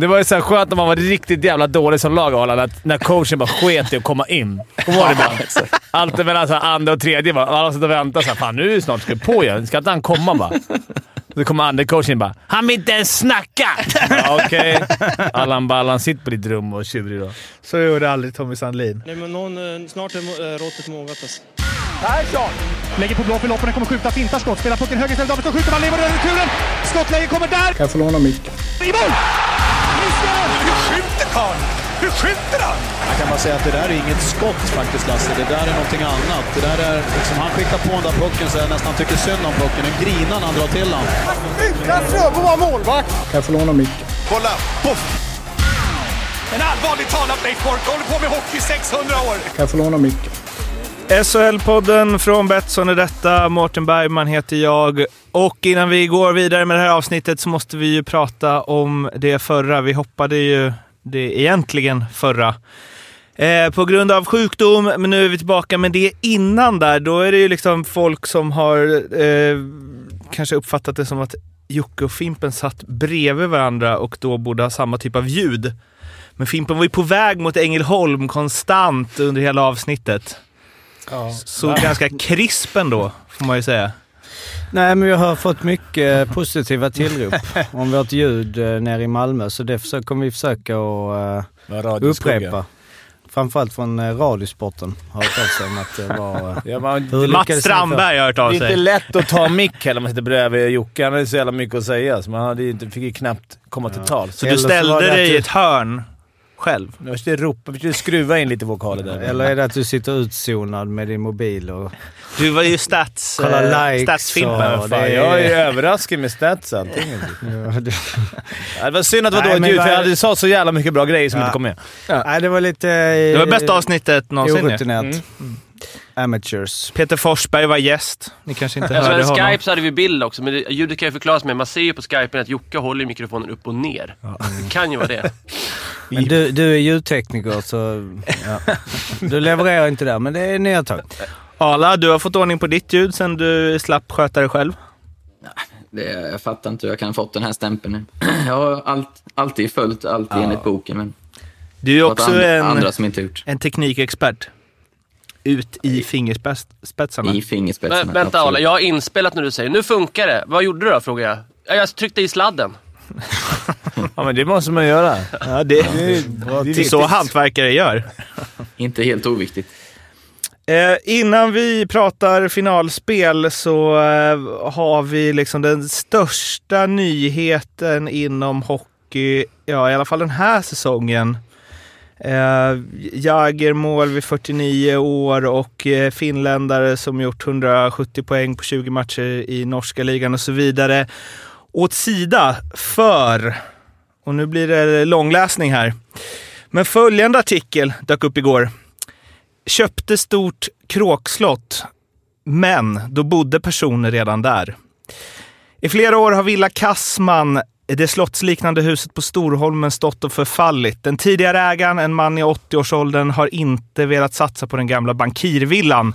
Det var ju så här skönt när man var riktigt jävla dålig som lag, Arland, när coachen bara sket i att komma in. Kommer du ihåg det? Alltid mellan så här andra och tredje. Bara, alla satt och väntade såhär. Fan, nu är det snart ska på igen. Ska inte han komma bara? Så kommer andra coachen in bara “Han vill inte ens snacka!” ja, Okej. Okay. Allan Ballan, sitt på ditt rum och tjurig då. Så gjorde aldrig Tommy Sandlin. Nej, men någon, eh, snart är äh, råttet mogat alltså. Persson! Lägger på blå för loppen, kommer skjuta, fintar skott, spelar pucken höger istället, Davidsson skjuter, man lever över returen! Skottläge kommer där! Kan jag få låna micken? I mål! Hur skjuter karln? Hur skjuter han? Jag kan bara säga att det där är inget skott faktiskt, Lasse. Det där är någonting annat. Det där är liksom, han skickar på den där pucken så jag nästan tycker synd om pucken. Den grinar när han drar till den. Utan Fröbo var målvakt! Kan jag få låna micken? Kolla! Poff! En allvarligt talat Leif Boork håller på med hockey i 600 år! Kan jag få låna micken? SHL-podden från Betsson är detta. Mårten Bergman heter jag. Och innan vi går vidare med det här avsnittet så måste vi ju prata om det förra. Vi hoppade ju det egentligen förra. Eh, på grund av sjukdom, men nu är vi tillbaka. Men det innan där, då är det ju liksom folk som har eh, kanske uppfattat det som att Jocke och Fimpen satt bredvid varandra och då borde ha samma typ av ljud. Men Fimpen var ju på väg mot Ängelholm konstant under hela avsnittet. Ja. Så ganska krisp ändå, får man ju säga. Nej, men vi har fått mycket positiva tillrop om vårt ljud eh, nere i Malmö, så det kommer vi försöka att uh, upprepa. Framförallt från uh, Radiosporten har hört av sig om att det var... ja, man, Mats Strandberg har hört av sig. Det är inte lätt att ta mick heller om man sitter bredvid Jocke. Han hade så jävla mycket att säga, så man hade inte, fick ju knappt komma till tal. Så du ställde dig i ett hörn själv? Jag försökte ropa, försökte skruva in lite vokaler där. Eller är det att du sitter utzonad med din mobil och... Du var ju stats... Kolla likes statsfilmen. Och är... Jag är överraskad med statsen. ja, det... det var synd att det var dåligt ljud, för jag sa så jävla mycket bra grejer som ja. inte kom med. Ja. Nej, det var lite... Det var bästa avsnittet någonsin. Orutinerat. Mm. Mm. Amateurs. Peter Forsberg var gäst. Ni kanske inte hörde honom. Skype så hade vi bild också, men ljudet kan ju förklaras med. Man ser ju på Skype att Jocke håller mikrofonen upp och ner. Ja. Det kan ju vara det. Men du, du är ljudtekniker så ja. du levererar inte där, men det är nya tag. Arla, du har fått ordning på ditt ljud sen du slapp sköta det själv. Det, jag fattar inte hur jag kan ha fått den här stämpeln. Jag har allt, alltid följt allt ja. enligt boken, men... Du är också andra, en, andra som inte gjort. en teknikexpert. Ut i fingerspetsarna. I fingerspetsarna, Men, Vänta Arla, jag har inspelat när du säger nu funkar det. Vad gjorde du då, frågar jag. Jag tryckte i sladden. ja, men det måste man göra. Ja, det, det, det är så hantverkare gör. Inte helt oviktigt. Eh, innan vi pratar finalspel så eh, har vi liksom den största nyheten inom hockey, ja i alla fall den här säsongen. Eh, Jagermål vid 49 år och eh, finländare som gjort 170 poäng på 20 matcher i norska ligan och så vidare åt sida för, och nu blir det långläsning här, men följande artikel dök upp igår. Köpte stort kråkslott, men då bodde personer redan där. I flera år har Villa Kassman, det slottsliknande huset på Storholmen, stått och förfallit. Den tidigare ägaren, en man i 80-årsåldern, har inte velat satsa på den gamla bankirvillan.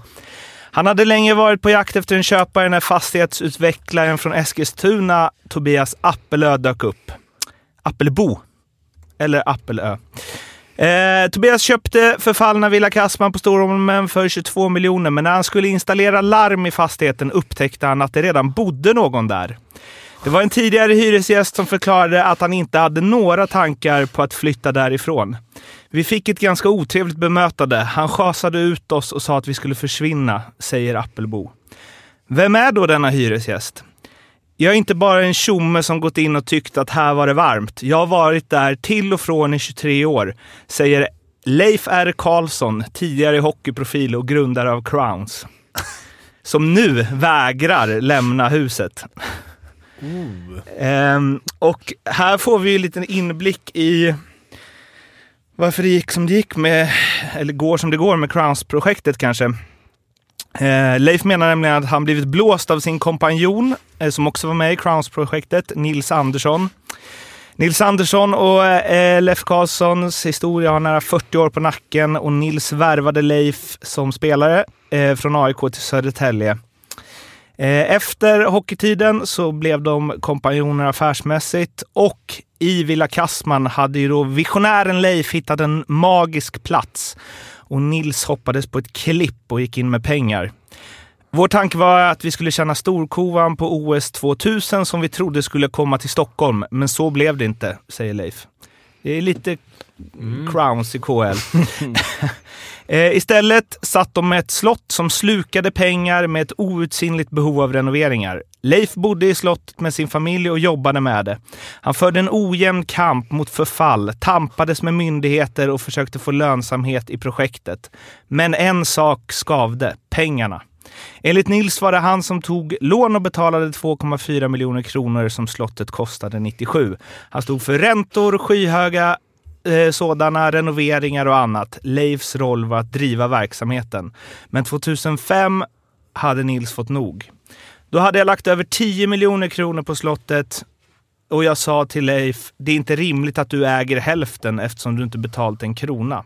Han hade länge varit på jakt efter en köpare när fastighetsutvecklaren från Eskilstuna, Tobias Appelö, dök upp. Appelbo. Eller Appelö. Eh, Tobias köpte förfallna Villa Kassman på Storholmen för 22 miljoner, men när han skulle installera larm i fastigheten upptäckte han att det redan bodde någon där. Det var en tidigare hyresgäst som förklarade att han inte hade några tankar på att flytta därifrån. Vi fick ett ganska otrevligt bemötande. Han schasade ut oss och sa att vi skulle försvinna, säger Appelbo. Vem är då denna hyresgäst? Jag är inte bara en tjomme som gått in och tyckt att här var det varmt. Jag har varit där till och från i 23 år, säger Leif R Karlsson, tidigare hockeyprofil och grundare av Crowns. Som nu vägrar lämna huset. Ehm, och här får vi en liten inblick i varför det gick som det gick med, eller går som det går med Crowns-projektet kanske. Eh, Leif menar nämligen att han blivit blåst av sin kompanjon, eh, som också var med i Crowns-projektet, Nils Andersson. Nils Andersson och eh, Leif Karlssons historia har nära 40 år på nacken och Nils värvade Leif som spelare eh, från AIK till Södertälje. Eh, Efter hockeytiden så blev de kompanjoner affärsmässigt och i Villa Kassman hade ju då visionären Leif hittat en magisk plats och Nils hoppades på ett klipp och gick in med pengar. Vår tanke var att vi skulle känna storkovan på OS 2000 som vi trodde skulle komma till Stockholm, men så blev det inte, säger Leif. Det är lite crowns i KL. Eh, Istället satt de med ett slott som slukade pengar med ett outsinligt behov av renoveringar. Leif bodde i slottet med sin familj och jobbade med det. Han förde en ojämn kamp mot förfall, tampades med myndigheter och försökte få lönsamhet i projektet. Men en sak skavde, pengarna. Enligt Nils var det han som tog lån och betalade 2,4 miljoner kronor som slottet kostade 97. Han stod för räntor, skyhöga eh, sådana, renoveringar och annat. Leifs roll var att driva verksamheten. Men 2005 hade Nils fått nog. Då hade jag lagt över 10 miljoner kronor på slottet och jag sa till Leif, det är inte rimligt att du äger hälften eftersom du inte betalt en krona.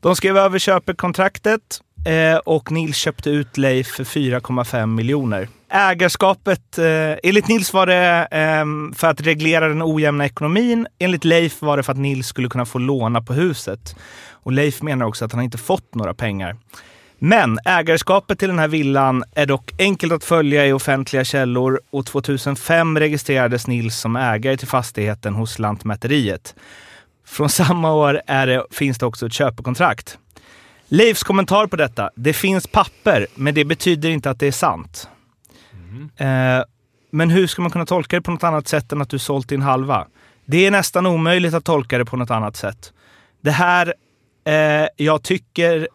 De skrev över köpekontraktet eh, och Nils köpte ut Leif för 4,5 miljoner. Ägarskapet, eh, enligt Nils var det eh, för att reglera den ojämna ekonomin. Enligt Leif var det för att Nils skulle kunna få låna på huset. Och Leif menar också att han inte fått några pengar. Men ägarskapet till den här villan är dock enkelt att följa i offentliga källor och 2005 registrerades Nils som ägare till fastigheten hos Lantmäteriet. Från samma år är det, finns det också ett köpekontrakt. Leifs kommentar på detta. Det finns papper, men det betyder inte att det är sant. Eh, men hur ska man kunna tolka det på något annat sätt än att du sålt din halva? Det är nästan omöjligt att tolka det på något annat sätt. Det här, eh, jag tycker,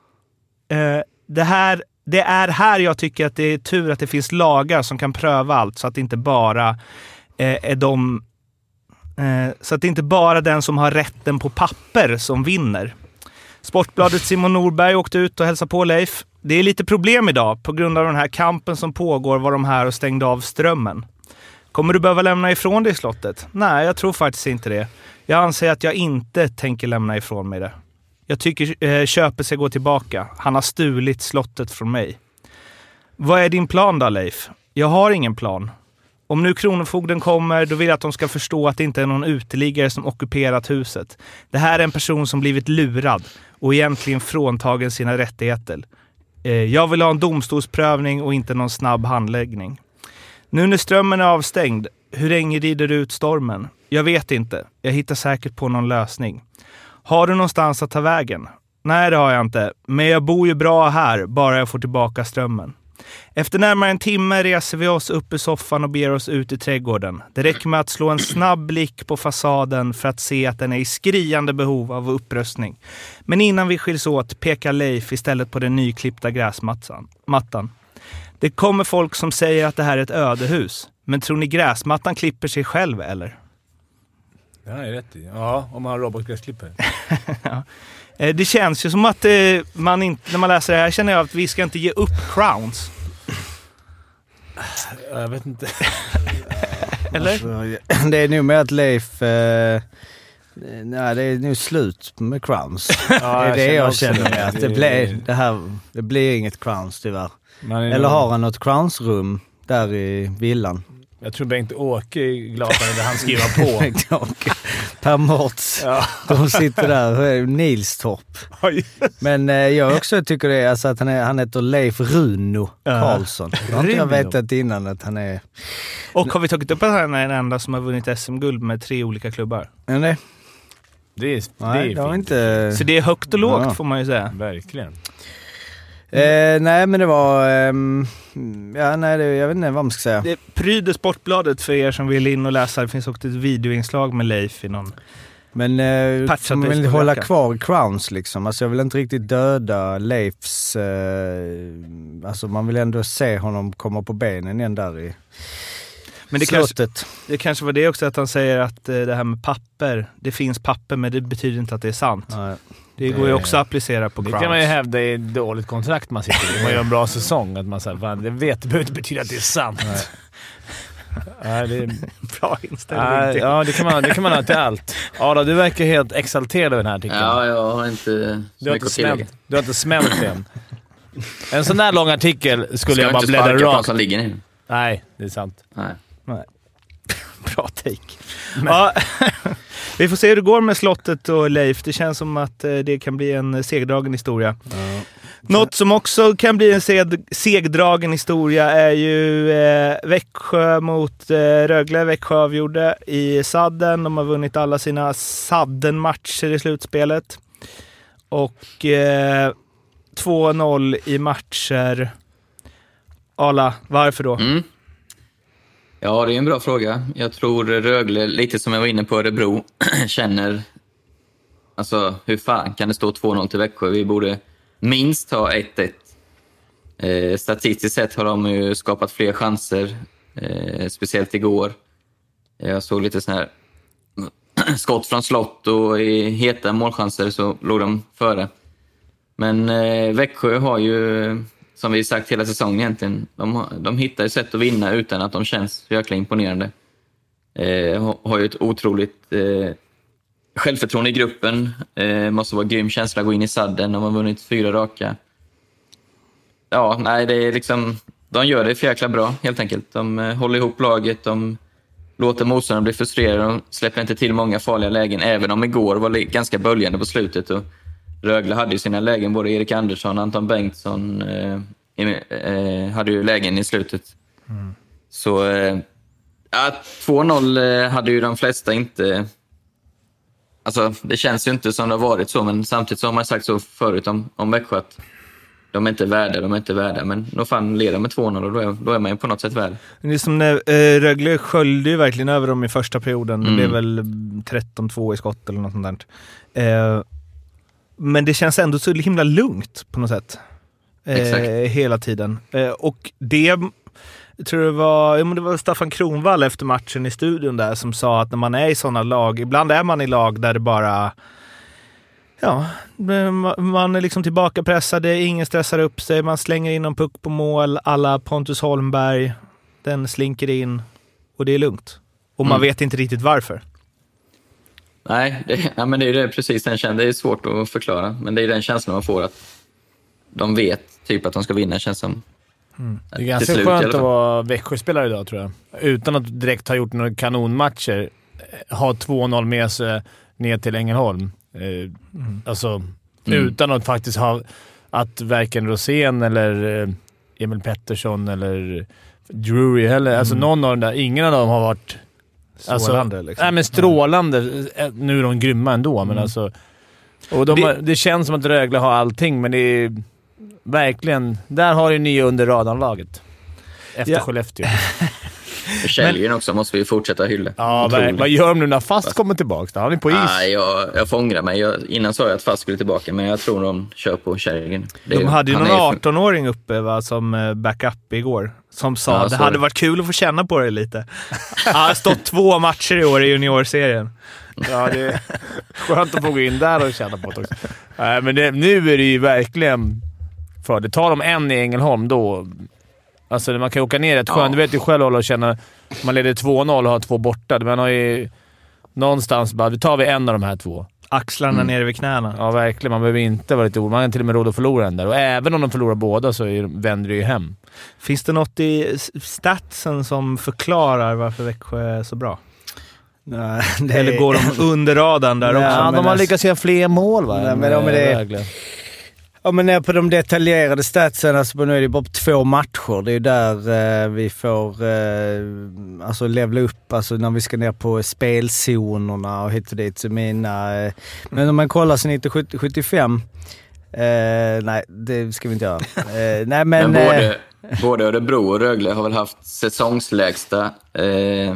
eh, det här, det är här jag tycker att det är tur att det finns lagar som kan pröva allt så att det inte bara eh, är de Eh, Så att det inte bara den som har rätten på papper som vinner. Sportbladet Simon Norberg åkte ut och hälsade på Leif. Det är lite problem idag. På grund av den här kampen som pågår var de här och stängde av strömmen. Kommer du behöva lämna ifrån dig slottet? Nej, jag tror faktiskt inte det. Jag anser att jag inte tänker lämna ifrån mig det. Jag tycker eh, köpet ska gå tillbaka. Han har stulit slottet från mig. Vad är din plan då, Leif? Jag har ingen plan. Om nu Kronofogden kommer, då vill jag att de ska förstå att det inte är någon uteliggare som ockuperat huset. Det här är en person som blivit lurad och egentligen fråntagen sina rättigheter. Eh, jag vill ha en domstolsprövning och inte någon snabb handläggning. Nu när strömmen är avstängd, hur länge rider du ut stormen? Jag vet inte. Jag hittar säkert på någon lösning. Har du någonstans att ta vägen? Nej, det har jag inte. Men jag bor ju bra här, bara jag får tillbaka strömmen. Efter närmare en timme reser vi oss upp ur soffan och beger oss ut i trädgården. Det räcker med att slå en snabb blick på fasaden för att se att den är i skriande behov av upprustning. Men innan vi skiljs åt pekar Leif istället på den nyklippta gräsmattan. mattan. Det kommer folk som säger att det här är ett ödehus. Men tror ni gräsmattan klipper sig själv eller? Det har jag rätt i. Ja, om man har robotgräsklippare. Eh, Det känns ju som att eh, man inte, när man läser det här känner jag att vi ska inte ge upp crowns. Ja, Jag vet inte. Eller? Alltså, det är nog med att Leif... Eh, nej, det är nog slut med crowns. det är det jag känner det. med. Att det, blir, det, här, det blir inget crowns tyvärr. Eller har han något crownsrum där i villan? Jag tror Bengt-Åke är glad för det han skriver på. Per Mårts. De sitter där. Nilstorp. Men eh, jag också tycker det är alltså att han, är, han heter Leif Runo Karlsson. Det har inte jag vetat innan att han är... Och har vi tagit upp att han är den enda som har vunnit SM-guld med tre olika klubbar? Men det, Det är, det nej, är det har fint. inte... Så det är högt och lågt Ja. får man ju säga. Verkligen. Eh, nej men det var... ehm, ja, nej, det, jag vet inte vad man ska säga. Det pryder Sportbladet för er som vill in och läsa. Det finns också ett videoinslag med Leif i någon. Men eh, Patchat man vill hålla kvar Crowns liksom. Alltså jag vill inte riktigt döda Leifs... Eh, alltså man vill ändå se honom komma på benen igen där i Men det kanske, slottet. det kanske var det också att han säger att eh, det här med papper, det finns papper men det betyder inte att det är sant. Nej. Det går ju också att applicera på Det Crowns. kan man ju hävda i ett dåligt kontrakt man sitter i. Man gör en bra säsong. Att man säger fan, det vet, det behöver inte betyda att det är sant. Nej, det är, Bra inställning nej, ja, det kan, man, det kan man ha till allt. Ada, du verkar helt exalterad över den här artikeln. Ja, jag har inte så du, har inte smält, du har inte smält än. En sån där lång artikel skulle Ska jag bara inte bläddra sparka på han rakt. som ligger ner. Nej, det är sant. Nej. Bra take. Ja, vi får se hur det går med slottet och Leif. Det känns som att eh, det kan bli en segdragen historia. Något som också kan bli en seg segdragen historia är ju eh, Växjö mot eh, Rögle. Växjö avgjorde i sadden. De har vunnit alla sina sadden-matcher i slutspelet. Och eh, 2-0 i matcher. Ala, varför då? Mm. Ja, det är en bra fråga. Jag tror Rögle, lite som jag var inne på Örebro, känner... Alltså, hur fan kan det stå 2-0 till Växjö? Vi borde minst ha 1-1. Eh, statistiskt sett har de ju skapat fler chanser, eh, speciellt igår. Jag såg lite sån här skott från slott och i heta målchanser så låg de före. Men eh, Växjö har ju, som vi sagt hela säsongen egentligen, de, de hittar ju sätt att vinna utan att de känns så jäkla imponerande. Eh, har- ju ett otroligt eh, självförtroende i gruppen. Eh, måste vara grym känsla att gå in i sadden. De har vunnit fyra raka. Ja, nej, det är liksom... De gör det för jäkla bra, helt enkelt. De eh, håller ihop laget, de låter motståndarna bli frustrerade. De släpper inte till många farliga lägen, även om igår var ganska böljande på slutet. Och Rögle hade ju sina lägen, både Erik Andersson och Anton Bengtsson eh, eh, hade ju lägen i slutet. Så eh, ja, 2-0 eh, hade ju de flesta inte... Alltså, det känns ju inte som det har varit så, men samtidigt så har man sagt så förut om, om Växjö att de är inte värda, de är inte värda. Men då fan leder de med 2-0 och då är, då är man ju på något sätt värd. Det är som när eh, Rögle sköljde ju verkligen över dem i första perioden. Det Mm. blev väl 13-2 i skott eller något sånt där. Eh, men det känns ändå så himla lugnt på något sätt. Eh, hela tiden. Eh, och det jag tror det var, ja, men det var Staffan Kronvall efter matchen i studion där som sa att när man är i sådana lag, ibland är man i lag där det bara Ja, ma- man är liksom tillbakapressade, ingen stressar upp sig, man slänger in någon puck på mål, alla Pontus Holmberg, den slinker in och det är lugnt. Och man Mm. vet inte riktigt varför. Nej, det, ja, men det är ju det, precis den känslan. Det är svårt att förklara, men det är den känslan man får att de vet typ att de ska vinna, känns som. Det är ganska slut skönt att vara Växjöspelare idag, tror jag. Utan att direkt ha gjort några kanonmatcher. eh, Ha 2-0 med sig ner till Ängelholm. Eh, Alltså, Mm. utan att faktiskt ha... Att varken Rosén eller eh, Emil Pettersson eller Drury heller. Alltså någon av dem där. Ingen av dem har varit... Alltså, Strålande, liksom. Nej, men strålande. Eh, Nu är de grymma ändå, men alltså... Och de Det- det, det känns som att Rögle har allting, men det är verkligen... Där har du nya under radarlaget. Efter Ja. Skellefteå. Källgren också måste vi fortsätta hylla. Ja, ver- vad gör de nu när Fast kommer tillbaka? Då har ni på is. Nej, jag, jag får ångra mig. Jag, innan sa jag att Fast skulle tillbaka, men jag tror de kör på Källgren. Är- De hade ju han någon är ju- 18-åring uppe va, som eh, backup igår. Som sa Ja, att det hade varit kul att få känna på det lite. Han har stått två matcher i år i juniorserien. Ja, det är skönt att få gå in där och känna på det också. Nej, men det, nu är det ju verkligen för det. Tar de en i Ängelholm då... Alltså man kan ju åka ner rätt skönt. Ja. Du vet ju själv att känna... Man leder 2-0 och har två borta. Man har ju någonstans bara, vi tar vi en av de här två. Axlarna Mm. nere vid knäna. Ja, verkligen. Man behöver inte vara lite orolig. Man har till och med råd att förlora den där. Och även om de förlorar båda så är, vänder det ju hem. Finns det något i statsen som förklarar varför Växjö är så bra? Nej, det Eller går de under radarn där Nej, också? Ja, men de har lyckats göra fler mål va? Nej, men de är eh, det-. Ja men ner på de detaljerade statsen, alltså nu är det bara två matcher. Det är ju där eh, vi får eh, alltså levla upp, alltså när vi ska ner på spelzonerna och hit och dit. Så mina, eh, men om man kollar sen 1975, eh, nej det ska vi inte göra. Eh, nej men... Men eh, både, både Örebro och Rögle har väl haft säsongslägsta eh,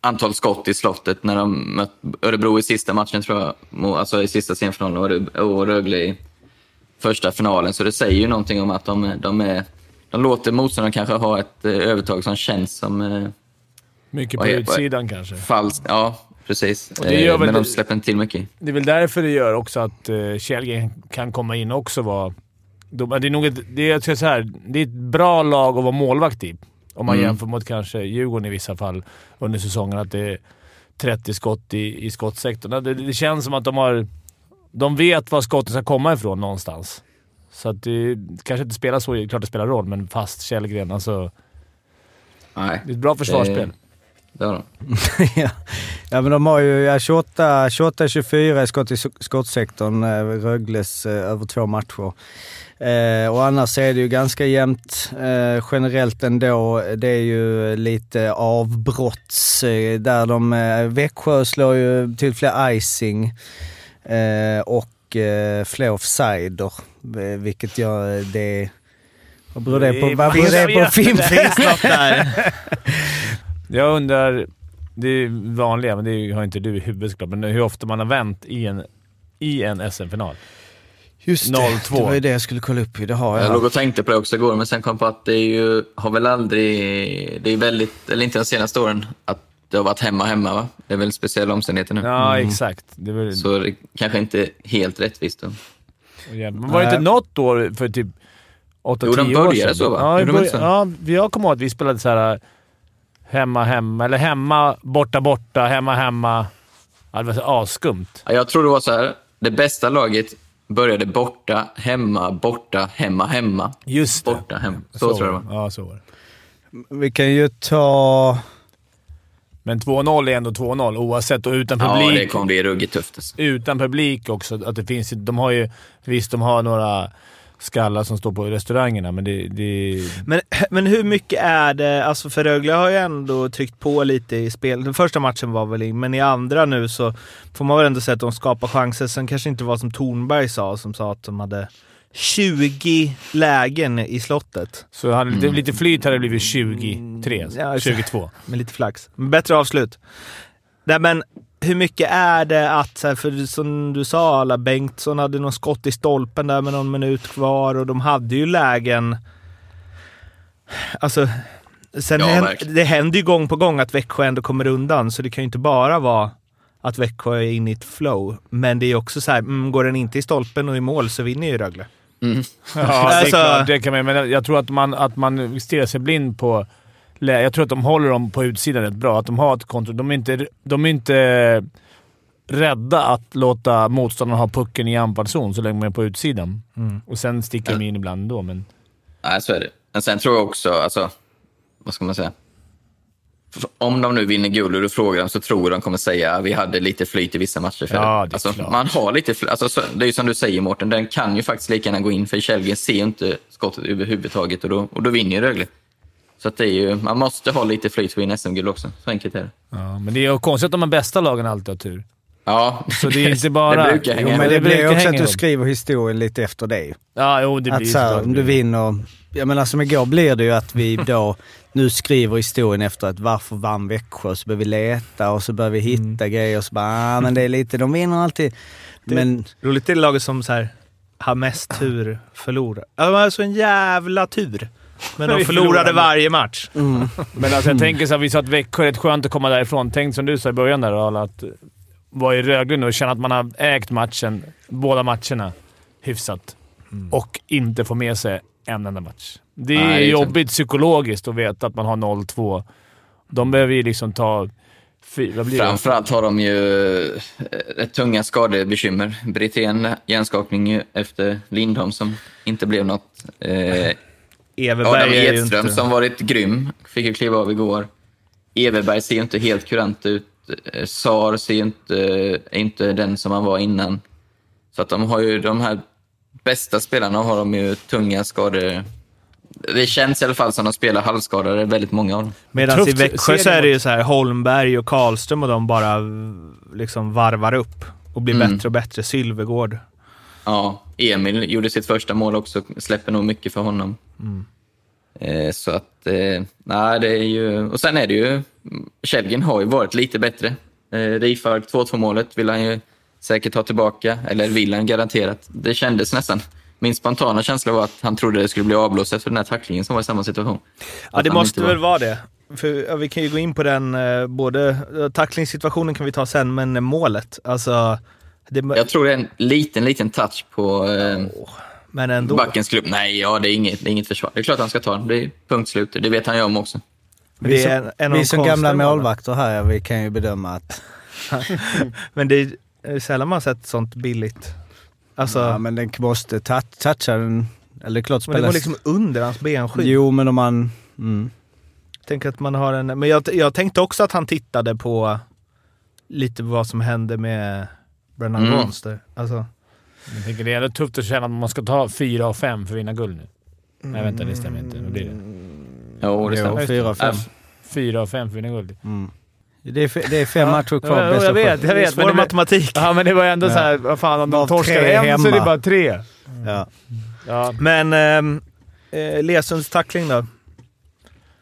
antal skott i slottet när de mött Örebro i sista matchen, tror jag. Alltså i sista semifinalen och Rögle i första finalen. Så det säger ju någonting om att de, de, är, de låter motståndaren kanske ha ett eh, övertag som känns som eh, Mycket på är- utsidan kanske. falskt. Ja, precis. Och det gör Eh, Men de släpper inte till mycket. Det är väl därför det gör också att uh, Källgren kan komma in och också vara... De, det är nog ett, det, är, jag ska säga här, det är ett bra lag att vara målvakt i. Om man Mm. jämför mot kanske Djurgården i vissa fall under säsongen. Att det är 30 skott i, i skottsektorn. Det, det känns som att de har... De vet var skotten ska komma ifrån någonstans. Så att det kanske inte spelar så, klart det spelar roll, men fast Källgren, alltså... Nej. Det är ett bra försvarsspel. Det, det har de. ja. men de har ju ja, 28, 28-24 i skott i skottsektorn, eh, Rögles eh, över två matcher. Eh, och annars är det ju ganska jämnt eh, generellt ändå. Det är ju lite avbrotts eh, där de... Eh, Växjö slår ju till fler icing eh, och eh, fler offsider, eh, vilket gör det... Vad beror det på? Vad beror det på Fimpen? Jag undrar, det är vanliga, men det har inte du i huvudet såklart, men hur ofta man har vänt i en, i en SM-final. Just det, 0-2. det var ju det jag skulle kolla upp. Det har jag. Jag låg och tänkte på det också igår, men sen kom jag på att det är ju, har väl aldrig, det är väldigt, eller inte de senaste åren, att det har varit hemma hemma va? Det är väl speciella omständigheter nu. Ja, exakt. Det var, Så det kanske inte är helt rättvist då. men var det inte något år för typ 8-10 Jo, de år började sedan? så, va? Ja, i Gjorde de början, inte så? ja, jag kommer ihåg att vi spelade så här hemma, hemma, eller hemma, borta, borta, hemma, hemma. Ja, det var så asskumt. Ja, Jag tror det var så här, det bästa laget började borta, hemma, borta, hemma, hemma. Just det. Borta, hemma. Så, tror jag det var. Ja, så var det. Vi kan ju ta... Men 2-0 är ändå 2-0 oavsett och utan Ja, publik. det kommer bli ruggigt tufft. Alltså. utan publik också. Att det finns, de har ju, visst, de har några skallar som står på restaurangerna, men det... det Men, men hur mycket är det, alltså för Rögle har ju ändå tryckt på lite i spel. Den första matchen var väl in, men i andra nu så får man väl ändå säga att de skapar chanser. Sen kanske inte var som Tornberg sa, som sa att de hade 20 lägen i slottet. så hade det lite flyt hade det blivit 23, Ja, exakt. 22. Med lite flax. Men bättre avslut. Nej, men hur mycket är det att, för som du sa, alla Bengtsson hade någon skott i stolpen där med någon minut kvar och de hade ju lägen. Alltså, sen Ja, hän- verkligen. det händer ju gång på gång att Växjö ändå kommer undan, så det kan ju inte bara vara att Växjö är inne i ett flow. Men det är också så här, mm, går den inte i stolpen och i mål så vinner ju Rögle. Ja, det är Alltså- klart. Det kan man, men jag tror att man, att man stirrar sig blind på... lä- Jag tror att de håller dem på utsidan rätt bra. Att de har ett kontroll. De är inte, de är inte rädda att låta motståndaren ha pucken i anfallszon så länge de är på utsidan. Och sen sticker de in ibland då, men... Nej, så är det. Men sen tror jag också, alltså, vad ska man säga? Om de nu vinner guld och du frågar dem så tror jag de kommer säga att vi hade lite flyt i vissa matcher. För Ja, det alltså, man har lite flyt. Alltså, så, det är ju som du säger Mårten, den kan ju faktiskt lika gärna gå in för Källgren ser ju inte skottet överhuvudtaget och då, och då vinner ju Rögle. Så att det är ju, man måste ha lite flyt för att vinna SM-guld också. Så enkelt är det. Ja, men det är ju konstigt att de bästa lagen alltid har tur. Ja, Så det är inte bara... det brukar hänga Jo, men det blir brukar ju också att du ihop. skriver historien lite efter det. Ja, jo, det blir Att så här, om du vinner... Jag menar som igår blir det ju att vi då nu skriver historien efter att varför vann Växjö? Så börjar vi leta och så börjar vi hitta grejer och så bara, ah, men det är lite, de vinner alltid. Men Roligt är det laget som så här, har mest tur förlorar. De har alltså en jävla tur. Men de förlorade varje match. Men alltså, jag tänker så här, vi sa att Växjö är rätt skönt att komma därifrån. Tänk som du sa i början där, Arla, att vara i Rögle nu och känna att man har ägt matchen, båda matcherna, hyfsat. Och inte få med sig en enda match. Det är Nej, det är jobbigt psykologiskt att veta att man har 0-2. De behöver ju liksom ta... Fy, vad blir det? Framförallt har de ju eh, rätt tunga skadebekymmer. Brithén hjärnskakning efter Lindholm som inte blev något. Eh, Everberg Adam Edström inte... som varit grym, fick ju kliva av igår. Everberg ser ju inte helt kurant ut. Eh, Sar ser ju inte, är inte den som han var innan. Så att de har ju de här bästa spelarna har de ju tunga skador. Det känns i alla fall som de spelar halvskadade, väldigt många av dem. Medan i Växjö så är det ju så här Holmberg och Karlström och de bara liksom varvar upp och blir Mm. bättre och bättre. Sylvegård. Ja, Emil gjorde sitt första mål också, släpper nog mycket för honom. Eh, så att, eh, nej det är ju... Och sen är det ju, Källgren har ju varit lite bättre. Eh, Rifalk 2-2 målet vill han ju säkert ta tillbaka, eller vill han garanterat. Det kändes nästan. Min spontana känsla var att han trodde det skulle bli avblåst efter den här tacklingen som var i samma situation. Ja, Att det måste inte väl var- vara det. För, ja, vi kan ju gå in på den, eh, både eh, tacklingssituationen kan vi ta sen, men målet. Alltså, det, Jag tror det är en liten, liten touch på eh, men ändå. backens klubb. Nej, ja, det är, inget, det är inget försvar. Det är klart han ska ta den. Det är punkt slut. Det vet han ju om också. Vi det är som, en, en vi de som gamla målvakter här, ja, vi kan ju bedöma att Men det är är sällan man sett sånt billigt. Alltså, ja, men den måste tou- toucha den. Eller det är klart men det går liksom under hans benskydd. Jo, men om man... Mm. Tänker att man har en... Men jag, jag tänkte också att han tittade på lite vad som hände med Brennan Mm. Gons där. Alltså, Jag tänker det är ändå tufft att känna att man ska ta fyra av fem för att vinna guld nu. Nej, vänta. Det stämmer inte. Vad blir det? Jo, det Jo, stämmer. fyra av fem. Äh, Fyra av fem för guld. Det är, det är fem matcher kvar. Ja, jag vet, jag vet. svår Men matematik. ja, men det var ändå Ja. så här, vad fan om de torskar tre en så är det hemma. bara tre. Ja. Ja. Men ehm, eh, Lesunds tackling då?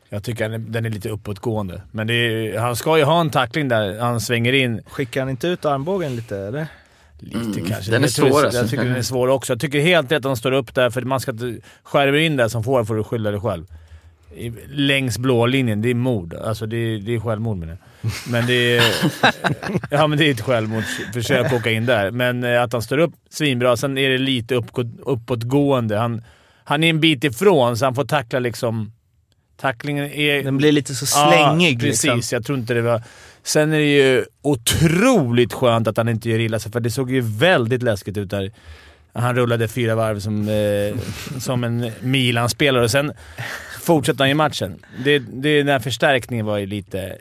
Jag tycker den är, den är lite uppåtgående. Men det är, han ska ju ha en tackling där han svänger in Skickar han inte ut armbågen lite eller? lite Mm, kanske. den är Jag svår, alltså. Jag tycker den är svår också. Jag tycker helt rätt att han står upp där, för man ska inte... Skärmer in där som får får du skylla dig själv. Längs blå linjen, det är mord. Alltså det är, det är självmord menar jag. Men det är... ja, men det är ett självmordsförsök att åka in där. Men eh, att han står upp svinbra. Sen är det lite uppåt, uppåtgående. Han, han är en bit ifrån, så han får tackla liksom... Tacklingen är... Den blir lite så slängig Ja, precis. liksom. Jag tror inte det var... Sen är det ju otroligt skönt att han inte gör illa sig, för det såg ju väldigt läskigt ut där. Han rullade fyra varv som, eh, som en Milan-spelare och sen fortsatte han ju matchen. Det, det, den här förstärkningen var ju lite,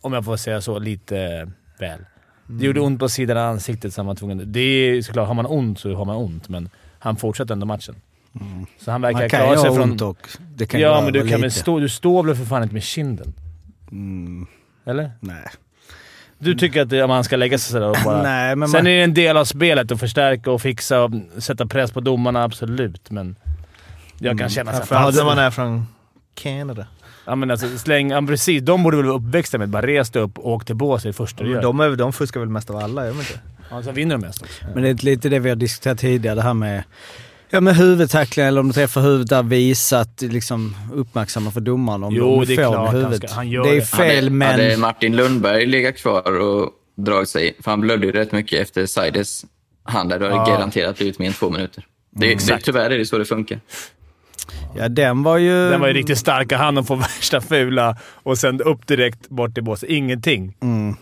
om jag får säga så, lite väl. Det gjorde ont på sidan av ansiktet så han var tvungen... Det är såklart, har man ont så har man ont, men han fortsatte ändå matchen. Så han verkar klara sig ha från... ont och det kan ja, men du kan väl stå... Du står väl för fan inte med kinden? Mm, Eller? nej. Du tycker att man ska lägga sig sådär och bara... nej, men Sen man, är det en del av spelet att förstärka och fixa och sätta press på domarna, absolut. Men jag kan känna såhär... Framförallt när fan, man är från Canada. Ja men alltså, släng... Ja, precis. De borde väl vara uppväxta med att bara resa upp och åka till bås det första du Men gör. de, är, de fuskar väl mest av alla, gör de inte? Ja, så vinner de mest också. men det är lite det vi har diskuterat tidigare, det här med Ja med huvudtackling eller om du träffar huvudet där, visa att liksom uppmärksamma för domaren om Jo, de det är får klart med han huvudet. ska- han gör det är det. fel hade, men... hade Martin Lundberg legat kvar och dragit sig, för han blödde ju rätt mycket efter Saides hand där, då hade det Ja. garanterat blivit mer än två minuter. Det, det, Exakt. tyvärr är det så det funkar. Ja den var ju... Den var ju riktigt starka han och får värsta fula och sen upp direkt bort till båset. Ingenting. Mm.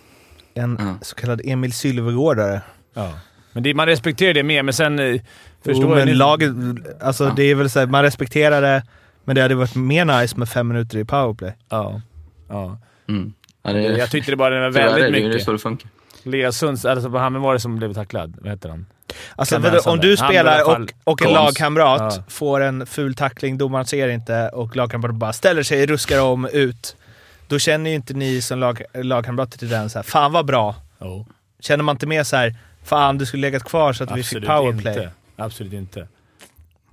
En Ja. så kallad Emil Sylvegårdare. Ja. Men det, man respekterar det mer, men sen... eh, Förstår Jo, jag men ni- laget, alltså det är väl så här, man respekterar det, men det hade varit mer nice med fem minuter i powerplay. Ja. ja. Mm. Ja, det, Jag tyckte det bara det var är väldigt det ju mycket. så det funkar. Lea Sunds, alltså han var det som blev tacklad? Vad heter han? Alltså läsa om du spelar och, och en lagkamrat Ja. får en ful tackling, domaren ser inte och lagkamraten bara ställer sig, ruskar om, ut. Då känner ju inte ni som lag, lagkamrater till den så här, fan vad bra. Oh. Känner man inte mer så här, fan du skulle legat kvar så att vi fick powerplay. inte. Absolut inte.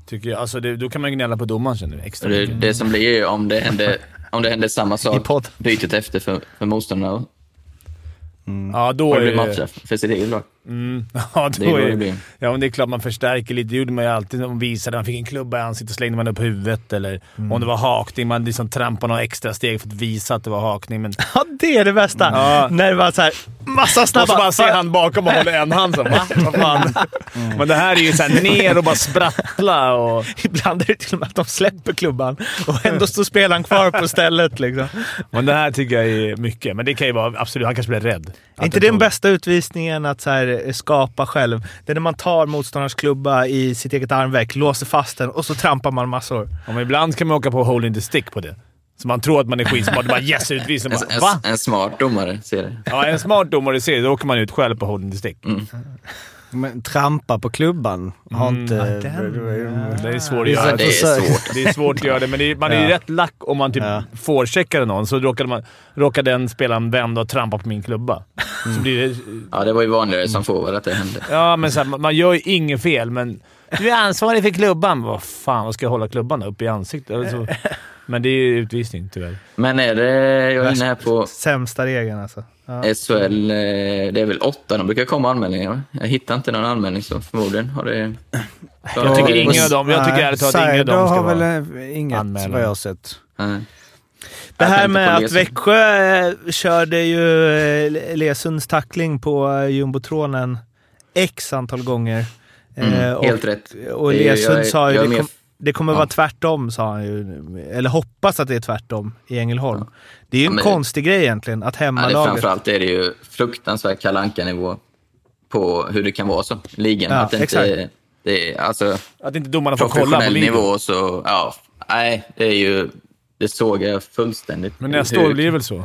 Tycker jag. Alltså det, då kan man gnälla på domaren känner jag extra det, det som blir är ju om det händer, om det händer samma sak bytet efter för, för motståndarna. Ja, då Och är det blir det... matcher för sitt eget lag. Mm, ja, Det är då vad är det blir. Ja, men det är klart man förstärker lite. Det gjorde man ju alltid man visade. Man fick en klubba i ansiktet slängde man upp huvudet. Eller Mm. om det var hakning, man liksom trampade några extra steg för att visa att det var hakning. Men Ja, det är det bästa! Ja. När det var så här, massa och så snabba... bara ser han bakom och håller en hand så va? Vad fan? Mm. Men det här är ju såhär ner och bara sprattla och... Ibland är det till och med att de släpper klubban och ändå står spelaren kvar på stället. Liksom. Men det här tycker jag är mycket. Men det kan ju vara absolut, han kanske blir rädd. Är inte det den bästa utvisningen att så här, skapa själv? Det är när man tar motståndarens klubba i sitt eget armveck, låser fast den och så trampar man massor. Ja, men ibland kan man åka på holding the stick på det. Så man tror att man är skitsmart. Bara yes, utvisning. En, Bara, Va? en, en smart domare ser det. Ja, en smart domare ser det. Då åker man ut själv på holding the stick. Men trampa på klubban har Mm, inte... Det är svårt att göra. det är svårt. Det är svårt att göra det, men det är, man är ju Ja. rätt lack om man typ Ja. forecheckade någon, så råkade, man, råkade den spelaren vända och trampa på min klubba. Så blir det, Ja, det var ju vanligare som forward att det hände. ja, men så här, man- man gör ju inget fel, men du är ansvarig för klubban. Vad fan, vad ska jag hålla klubban upp i ansiktet? Alltså, men det är ju utvisning tyvärr. Men är det, jag är inne här på Sämsta regeln alltså. Ja. SHL, eh, det är väl åtta de brukar komma anmälningar? Jag hittar inte någon anmälning så förmodligen har det... Jag tycker ingen av dem, jag tycker ärligt talat ingen av dem ska har väl eh, inget anmälan. vad jag har sett. Nej. Det här med att. Växjö eh, körde ju Lesunds tackling på jumbotronen x antal gånger. Mm, och, helt rätt. Och Lesund sa ju jag är kom, det kommer Ja. vara tvärtom, sa han ju. Eller hoppas att det är tvärtom i Ängelholm. Det är ju Ja, en konstig grej egentligen, att Ja, det är hemmalaget... framförallt är det ju fruktansvärt kalanka nivå på hur det kan vara så. Ligan. Ja, att det exakt. inte, det är alltså Att inte domarna får kolla på professionell ligan. nivå så, ja, nej, det är ju det såg jag fullständigt. Men nästa Hur- år blir det väl så?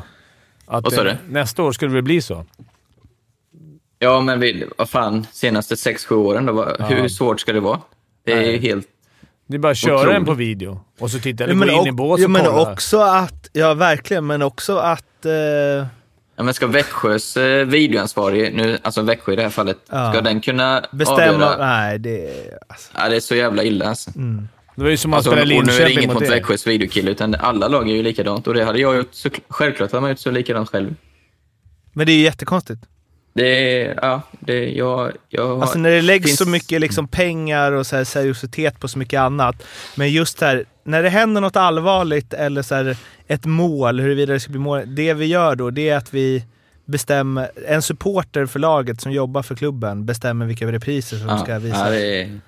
Att Vad sa du? Nästa år skulle det bli så? Ja, men vi, vad fan, senaste sex sju åren då, vad, hur svårt ska det vara? Det är ju helt... Det är bara att köra Otroligt. den på video och så titta, eller Ja, gå men, in i och, bås ja, och men kolla. också att, ja verkligen, men också att... Eh, Ja, men ska Växjös eh, videoansvarig, nu, alltså Växjö i det här fallet, Ja. ska den kunna bestämma... avgöra? Nej, det... Alltså, Ja, det är så jävla illa alltså. Det var ju som att alltså spela och nu är det Linköping inget mot mot. Växjös videokille, utan alla lag är ju likadant. Och det hade jag gjort, så, självklart hade man gjort så likadant själv. men det är ju jättekonstigt. Det är, ja, det, jag, jag har, Alltså när det läggs finns- så mycket liksom pengar och så här seriositet på så mycket annat. Men just här, när det händer något allvarligt eller så här, ett mål, huruvida det ska bli mål. Det vi gör då, det är att vi bestämmer, en supporter för laget som jobbar för klubben bestämmer vilka repriser som ja, ska ja, visas. det är,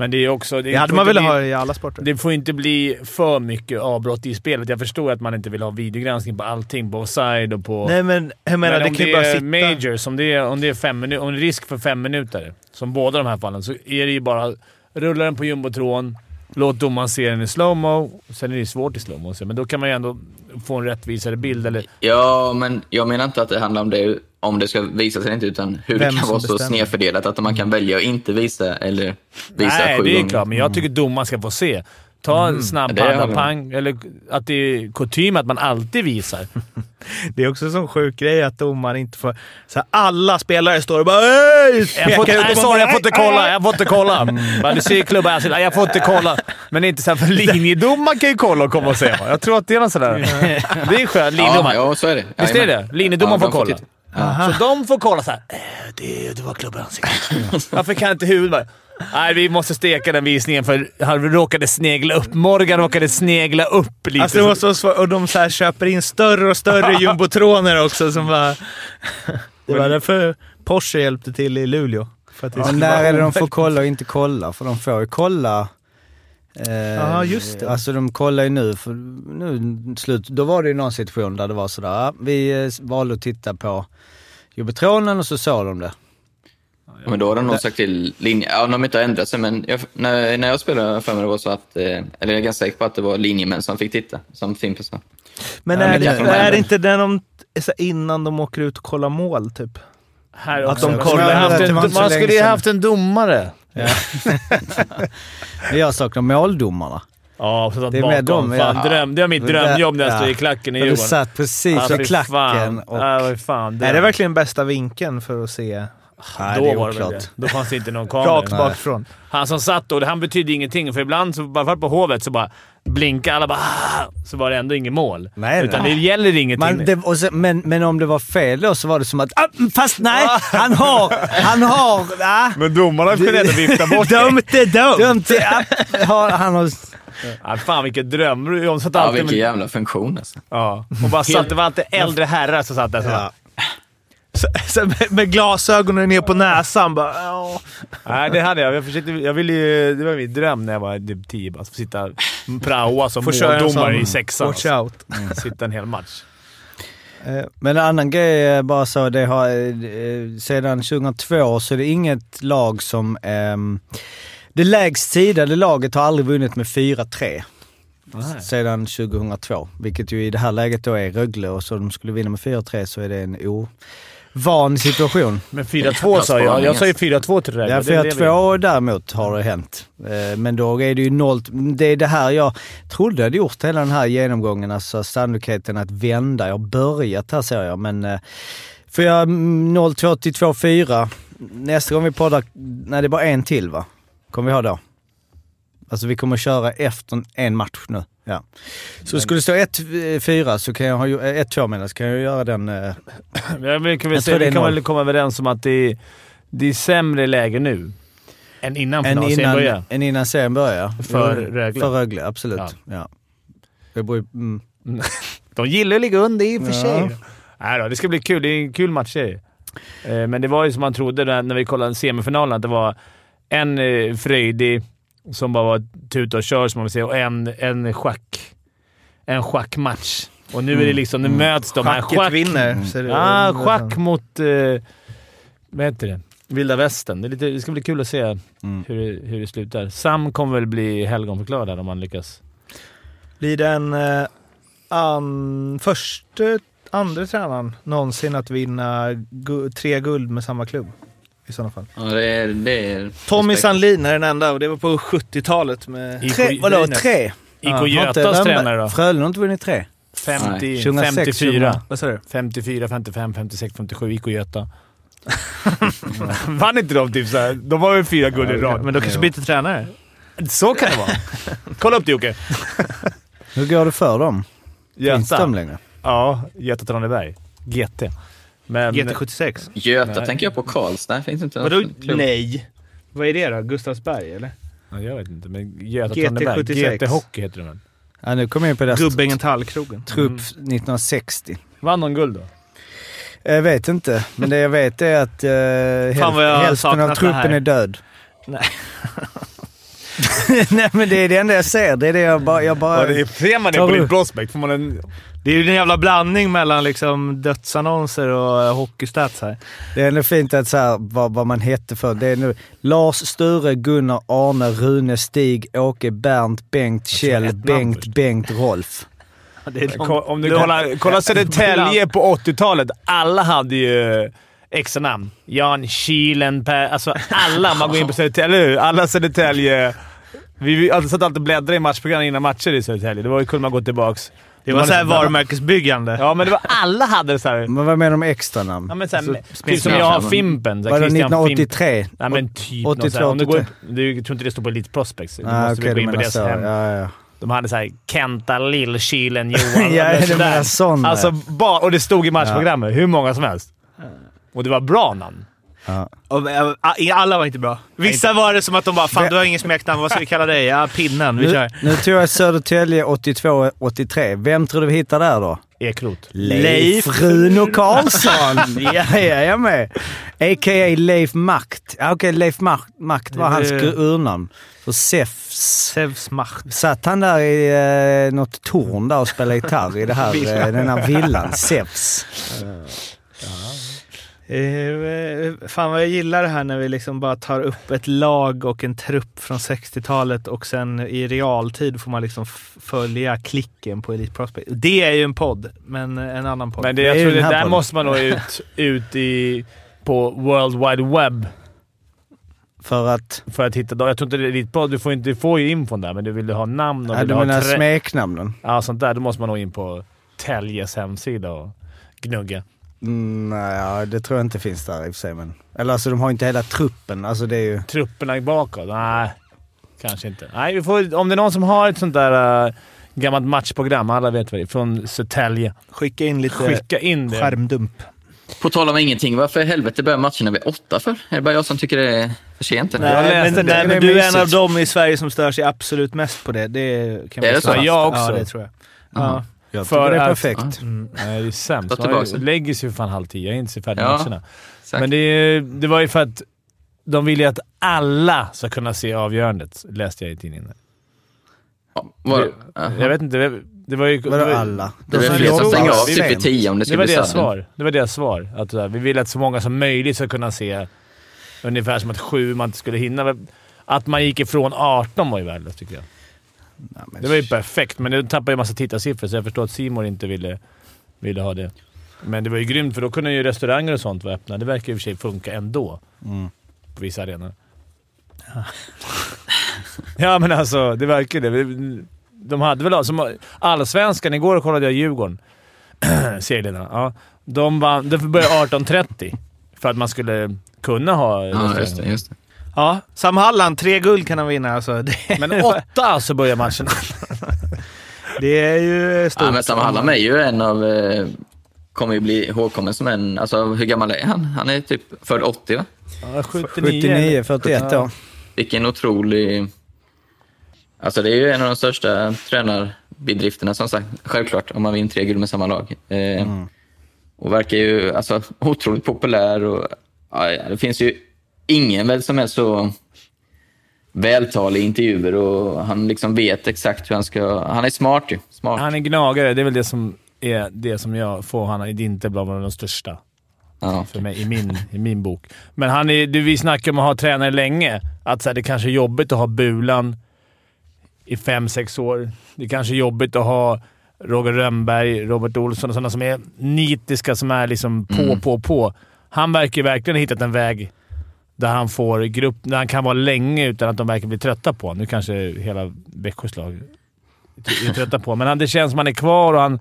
Men det är också... det hade får man velat ha i alla sporter. Det får inte bli för mycket avbrott i spelet. Jag förstår att man inte vill ha videogranskning på allting. På offside och på... Nej men jag menar, Men det kan ju det bara är sitta... majors, om det är, om det är, fem minu- om det är risk för fem minuter, som båda de här fallen, så är det ju bara rulla den på jumbotron, låt domaren se den i slowmo. Sen är det svårt i slowmo, men då kan man ju ändå få en rättvisare bild. Eller, ja, men jag menar inte att det handlar om det, om det ska visas eller inte, utan hur Vem det kan vara så bestämmer. snedfördelat att man kan välja att inte visa eller visa nej, sju det är gånger. klart, men jag tycker domaren ska få se. Ta en snabb Det är padda, det. pang, eller att det är kutym att man alltid visar. Det är också en sån sjuk grej att domaren inte får... Så här, alla spelare står och bara "Ey!" Jag får, nej, sorry, jag får inte kolla. Jag får inte kolla. Bara, du ser klubban, alltså, nej, jag får inte kolla. Men inte så här, för linjedomaren kan ju kolla och komma och säga. Jag tror att det är något sådär. Det är skönt. Ja, Linjedomaren. ja, så är det. Visst är det? Linjedomaren Ja, får kolla. titta. Så de får kolla såhär. Eh, det, det var klubbans Varför kan inte huvudet bara... Nej, vi måste steka den visningen för han råkade snegla upp. Morgan råkade snegla upp lite. Alltså det var så svårt. Och de så här köper in större och större jumbotroner också som bara... Det var därför Porsche hjälpte till i Luleå. För att det Ja, när är det de får kolla och inte kolla? För de får ju kolla. Eh, Ja, just det. Alltså de kollar ju nu, för nu slut, då var det ju någon situation där det var sådär, vi eh, valde att titta på Jubitronen och så såg de det. Men då har de nog sagt till linje... Ja, de har inte ändrat sig, men jag, när, när jag spelade för mig det var så att... Eh, eller jag är ganska säker på att det var linjemän som fick titta, som Fimpen sa. Men Ja, är, men det, det de är det inte den de, innan de åker ut och kollar mål typ? Här Att också. de Man kollar- skulle haft Det en, man skulle ju haft en domare. Men jag saknar måldomarna. Ja, så att Det är med bakom. dem, Fan, ja. dröm, det var mitt det- drömjobb när jag ja. stod i klacken i För du Djurgården. satt precis Ja, fy klacken fan. och... Ja, fan. Är det verkligen bästa vinkeln för att se Nej, Då det är var oklart. det. Då fanns det inte någon kamera. rakt bakifrån? Han som satt då, han betydde ingenting. För ibland, så, bara på Hovet, så bara blinkade alla bara "Ah!" Så var det ändå inget mål. Nej, Utan nej. det gäller ingenting. Man, det, och sen, men, men om det var fel då så var det som att, ah, fast nej, han har, han har, ah, Men domarna kunde ändå vifta bort det. Dumt är dumt! dumt, ah, har, han har, Ja, fan vilken dröm. De satt Ja, alltid vilken med, jävla funktion alltså. ja, och bara satt, det var alltid äldre herrar som satt där. Så bara, Så, med, med glasögonen ner på näsan bara... Nej, det hade jag. Jag, försökte, jag ville ju, det var min dröm när jag var typ 10. Att få sitta praoa som måldomare i sexan. Watch out. Sitta en hel match. Eh, Men en annan grej är bara så, det har, eh, sedan 2002 så är det inget lag som... ehm, det lägst sidade laget har aldrig vunnit med 4-3. Sedan 2002. Vilket ju i det här läget då är Rögle och så de skulle vinna med 4-3 så är det en ovan situation. Men 4-2 sa jag. Jag sa ju 4-2 till det där. Ja, Det blev ju- 4-2 däremot har det hänt. Eh, Men då är det ju noll... Det är det här jag trodde jag hade gjort hela den här genomgången, alltså sannolikheten att vända. Jag har börjat här ser jag, men... eh, För jag 0-2 till 2-4. Nästa gång vi poddar, nej det är bara en till va? Kommer vi ha då? Alltså vi kommer köra efter en match nu. Ja. Så skulle det stå 1-4 så kan jag ha... 1-2 menar jag, så kan jag göra den... eh, kan vi tror det är vi kan väl komma överens om att det är, det är sämre läge nu än innan finalserien börjar. än innan serien börjar. För Jo, Rögle. För Rögle, absolut. Ja. Ja. Det beror, mm. De gillar att ligga under i och för Ja. sig. Nej då, det ska bli kul. Det är en kul match. Eh, Men det var ju som man trodde när vi kollade semifinalen, att det var en eh, fröjdig som bara var tuta och kör, som man vill säga, och en, en schack. En schackmatch. Och nu är det liksom, nu möts de. Mm. Schacket vinner. Så det- Ja, schack mot... Eh, vad heter det? Vilda västern. Det, lite, det ska bli kul att se Mm. hur, det, hur det slutar. Sam kommer väl bli helgonförklarad här om han lyckas. Blir det en... eh, an, första, andra tränaren någonsin att vinna gu, tre guld med samma klubb. I sådana fall. Ja, det är... Det är Tommy respekt. Sandlin är den enda och det var på 70-talet med... Tre, vadå, tre? IK Götas tränare då? Frölunda har inte vunnit tre. 50, 2006, 54. Vad sa du? 54, 55, 56, 57. IK Göta. Vann inte de typ såhär? De var väl fyra guld i rad. Men då kanske byter tränare? Så kan det vara. Kolla upp det Jocke. Hur går det för dem? Finns Göta. de längre? Ja, Göta Traneberg. GT. Men, GT76? Göta Nej. tänker jag på Karlstad. Finns inte Vadå nej? Vad är det då? Gustavsberg eller? Ja, jag vet inte, men Göta GT Traneberg. 76. GT Hockey heter det väl? Ja, nu kommer jag in på deras Gubbängen Tallkrogen. trupp 1960. Vann de guld då? Jag vet inte, men det jag vet är att uh, Fan hälften av det truppen är död. Nej. Nej men det är det enda jag ser. Det är det jag bara... Jag bara Ja, det är, ser man det på din prospect får man en... Det är ju en jävla blandning mellan liksom dödsannonser och uh, hockeystats här. Det är ändå fint att så här, vad, vad man hette för. Det är nu Lars, Sture, Gunnar, Arne, Rune, Stig, Åke, Bernt, Bengt, Kjell, ett namn Bengt. Bengt, Rolf. Är Ko- Om du kollar, kollar Södertälje på 80-talet. Alla hade ju extra namn. Jan Kilen, Per... Alltså alla. Man går in på Södertälje, eller hur? Alla Södertälje... Vi vi alltså, satt alltid och bläddrade i matchprogram innan matcher i Södertälje. Det var ju kunde man gå tillbaks. Det var såhär liksom- varumärkesbyggande. Ja, men det var, alla hade det såhär... Men vad menar du med extra namn? Ja, men såhär, Alltså, typ som jag har Fimpen. så här Var det Christian Fimpen. 1983? Nej men typ 82, något. Om du går 83. upp, du, jag tror inte det står på Elite Prospects. Du Ah, måste okej, gå in på deras så. hem. Ja, ja. De hade såhär Kenta Lill-Kilen Johan. Ja, sån, Alltså, bara, och det stod i matchprogrammet. Hur många som helst. Och det var bra namn. Och, äh, alla var inte bra. Vissa var det som att de bara “Fan, du har ingen smeknamn. Vad ska vi kalla dig?” “Ja, Pinnen. Vi Nu, kör.” nu tror jag Södertälje 82-83. Vem tror du vi hittar där då? Ekrot. Leif Runo Karlsson! ja, ja, jag är med. A.k.a. Leif Makt. Ja, Okej, Leif Makt, Makt var hans urnamn. För Zeus. Zeus Macht. Satt han där i eh, något torn där och spelade gitarr i det här, eh, den här villan? Zeus. Eh, fan vad jag gillar det här när vi liksom bara tar upp ett lag och en trupp från 60-talet och sen i realtid får man liksom följa klicken på Elite Prospect. Det är ju en podd, men en annan podd. Men det, jag ju tror det där podden. måste man nog ut, ut i, på World Wide Web För att... för att hitta dem. Jag tror inte det är ditt bra. Du får, inte, du får ju infon där, men du vill ha namn och Ja, vill du ha menar smeknamnen? Ja, sånt där. Då måste man nog in på Täljes hemsida och gnugga. Nej, det tror jag inte finns där i och för sig. Men, eller alltså de har inte hela truppen. Alltså det är ju... Trupperna bakåt? Nej, kanske inte. Nej, vi får, om det är någon som har ett sånt där uh, gammalt matchprogram, alla vet vad det är, från Södertälje. Skicka in lite Skicka in det. skärmdump. På tal om ingenting, varför i helvete börjar matcherna vid åtta för? Är det bara jag som tycker det är för sent? eller? Jag Nej, men, det. nej, men du är en av dem i Sverige som stör sig absolut mest på det. Det kan Är det så? Jag också. Ja, det tror jag. Jaha. Ja. Jag För det är att- perfekt. Nej, det är sämst. Man det. lägger sig för fan halv tio. Jag är inte så färdig Ja, med matcherna. Exakt. Men det, det var ju för att de ville att alla ska kunna se avgörandet, läste jag i tidningen. Ja, var, Det-. Jag vet inte. Det, det var ju... Vadå det var, alla? det som fler som stänger av typ vid tio om det Det skulle var bli deras svar. Det var deras svar. Att, här, vi vill att så många som möjligt ska kunna se. Ungefär som att sju man inte skulle hinna. Att man gick ifrån 18 var ju värdelöst tycker jag. Nej, men Det var ju perfekt, men nu tappade jag massa tittarsiffror så jag förstår att Simon inte ville, ville ha det. Men det var ju grymt för då kunde ju restauranger och sånt vara öppna. Det verkar i och för sig funka ändå. Mm. På vissa arenor. Ja men alltså, det verkar det. De hade väl... Som allsvenskan, igår kollade jag Djurgården. Serieledarna. Ja. De vann... Det började 18.30 för att man skulle kunna ha Ja, just det. Just det. Ja, Sam Halland, tre guld kan han vinna alltså. Det, Men åtta så börjar matchen. det är ju stort. Ja, men Sam Hallam är ju en av... Eh, kommer ju bli ihågkommen som en... Alltså hur gammal är han? Han är typ född 80 va? Ja, 79. 79, 41 år. Vilken otrolig... Alltså det är ju en av de största tränarbedrifterna som sagt. Självklart, om man vinner tre guld med samma lag. Eh, Och verkar ju alltså, otroligt populär. Och, ja, ja, det finns ju ingen väl som är så vältalig i intervjuer och han liksom vet exakt hur han ska... Han är smart ju. Smart. Han är gnagare. Det är väl det som är det som jag får han att inte bli bland de största. Ja. För mig, i min, i min bok. Men han är, du, vi snackar om att ha tränare länge. Att så här, det kanske är jobbigt att ha Bulan i fem, sex år. Det är kanske är jobbigt att ha Roger Rönnberg, Robert Olsson och sådana som är nitiska, som är liksom på, Mm. på, på. Han verkar verkligen ha hittat en väg där han får grupp, där han kan vara länge utan att de verkar bli trötta på. Nu kanske hela Växjös lag är trötta på Men han, det känns som han är kvar och han...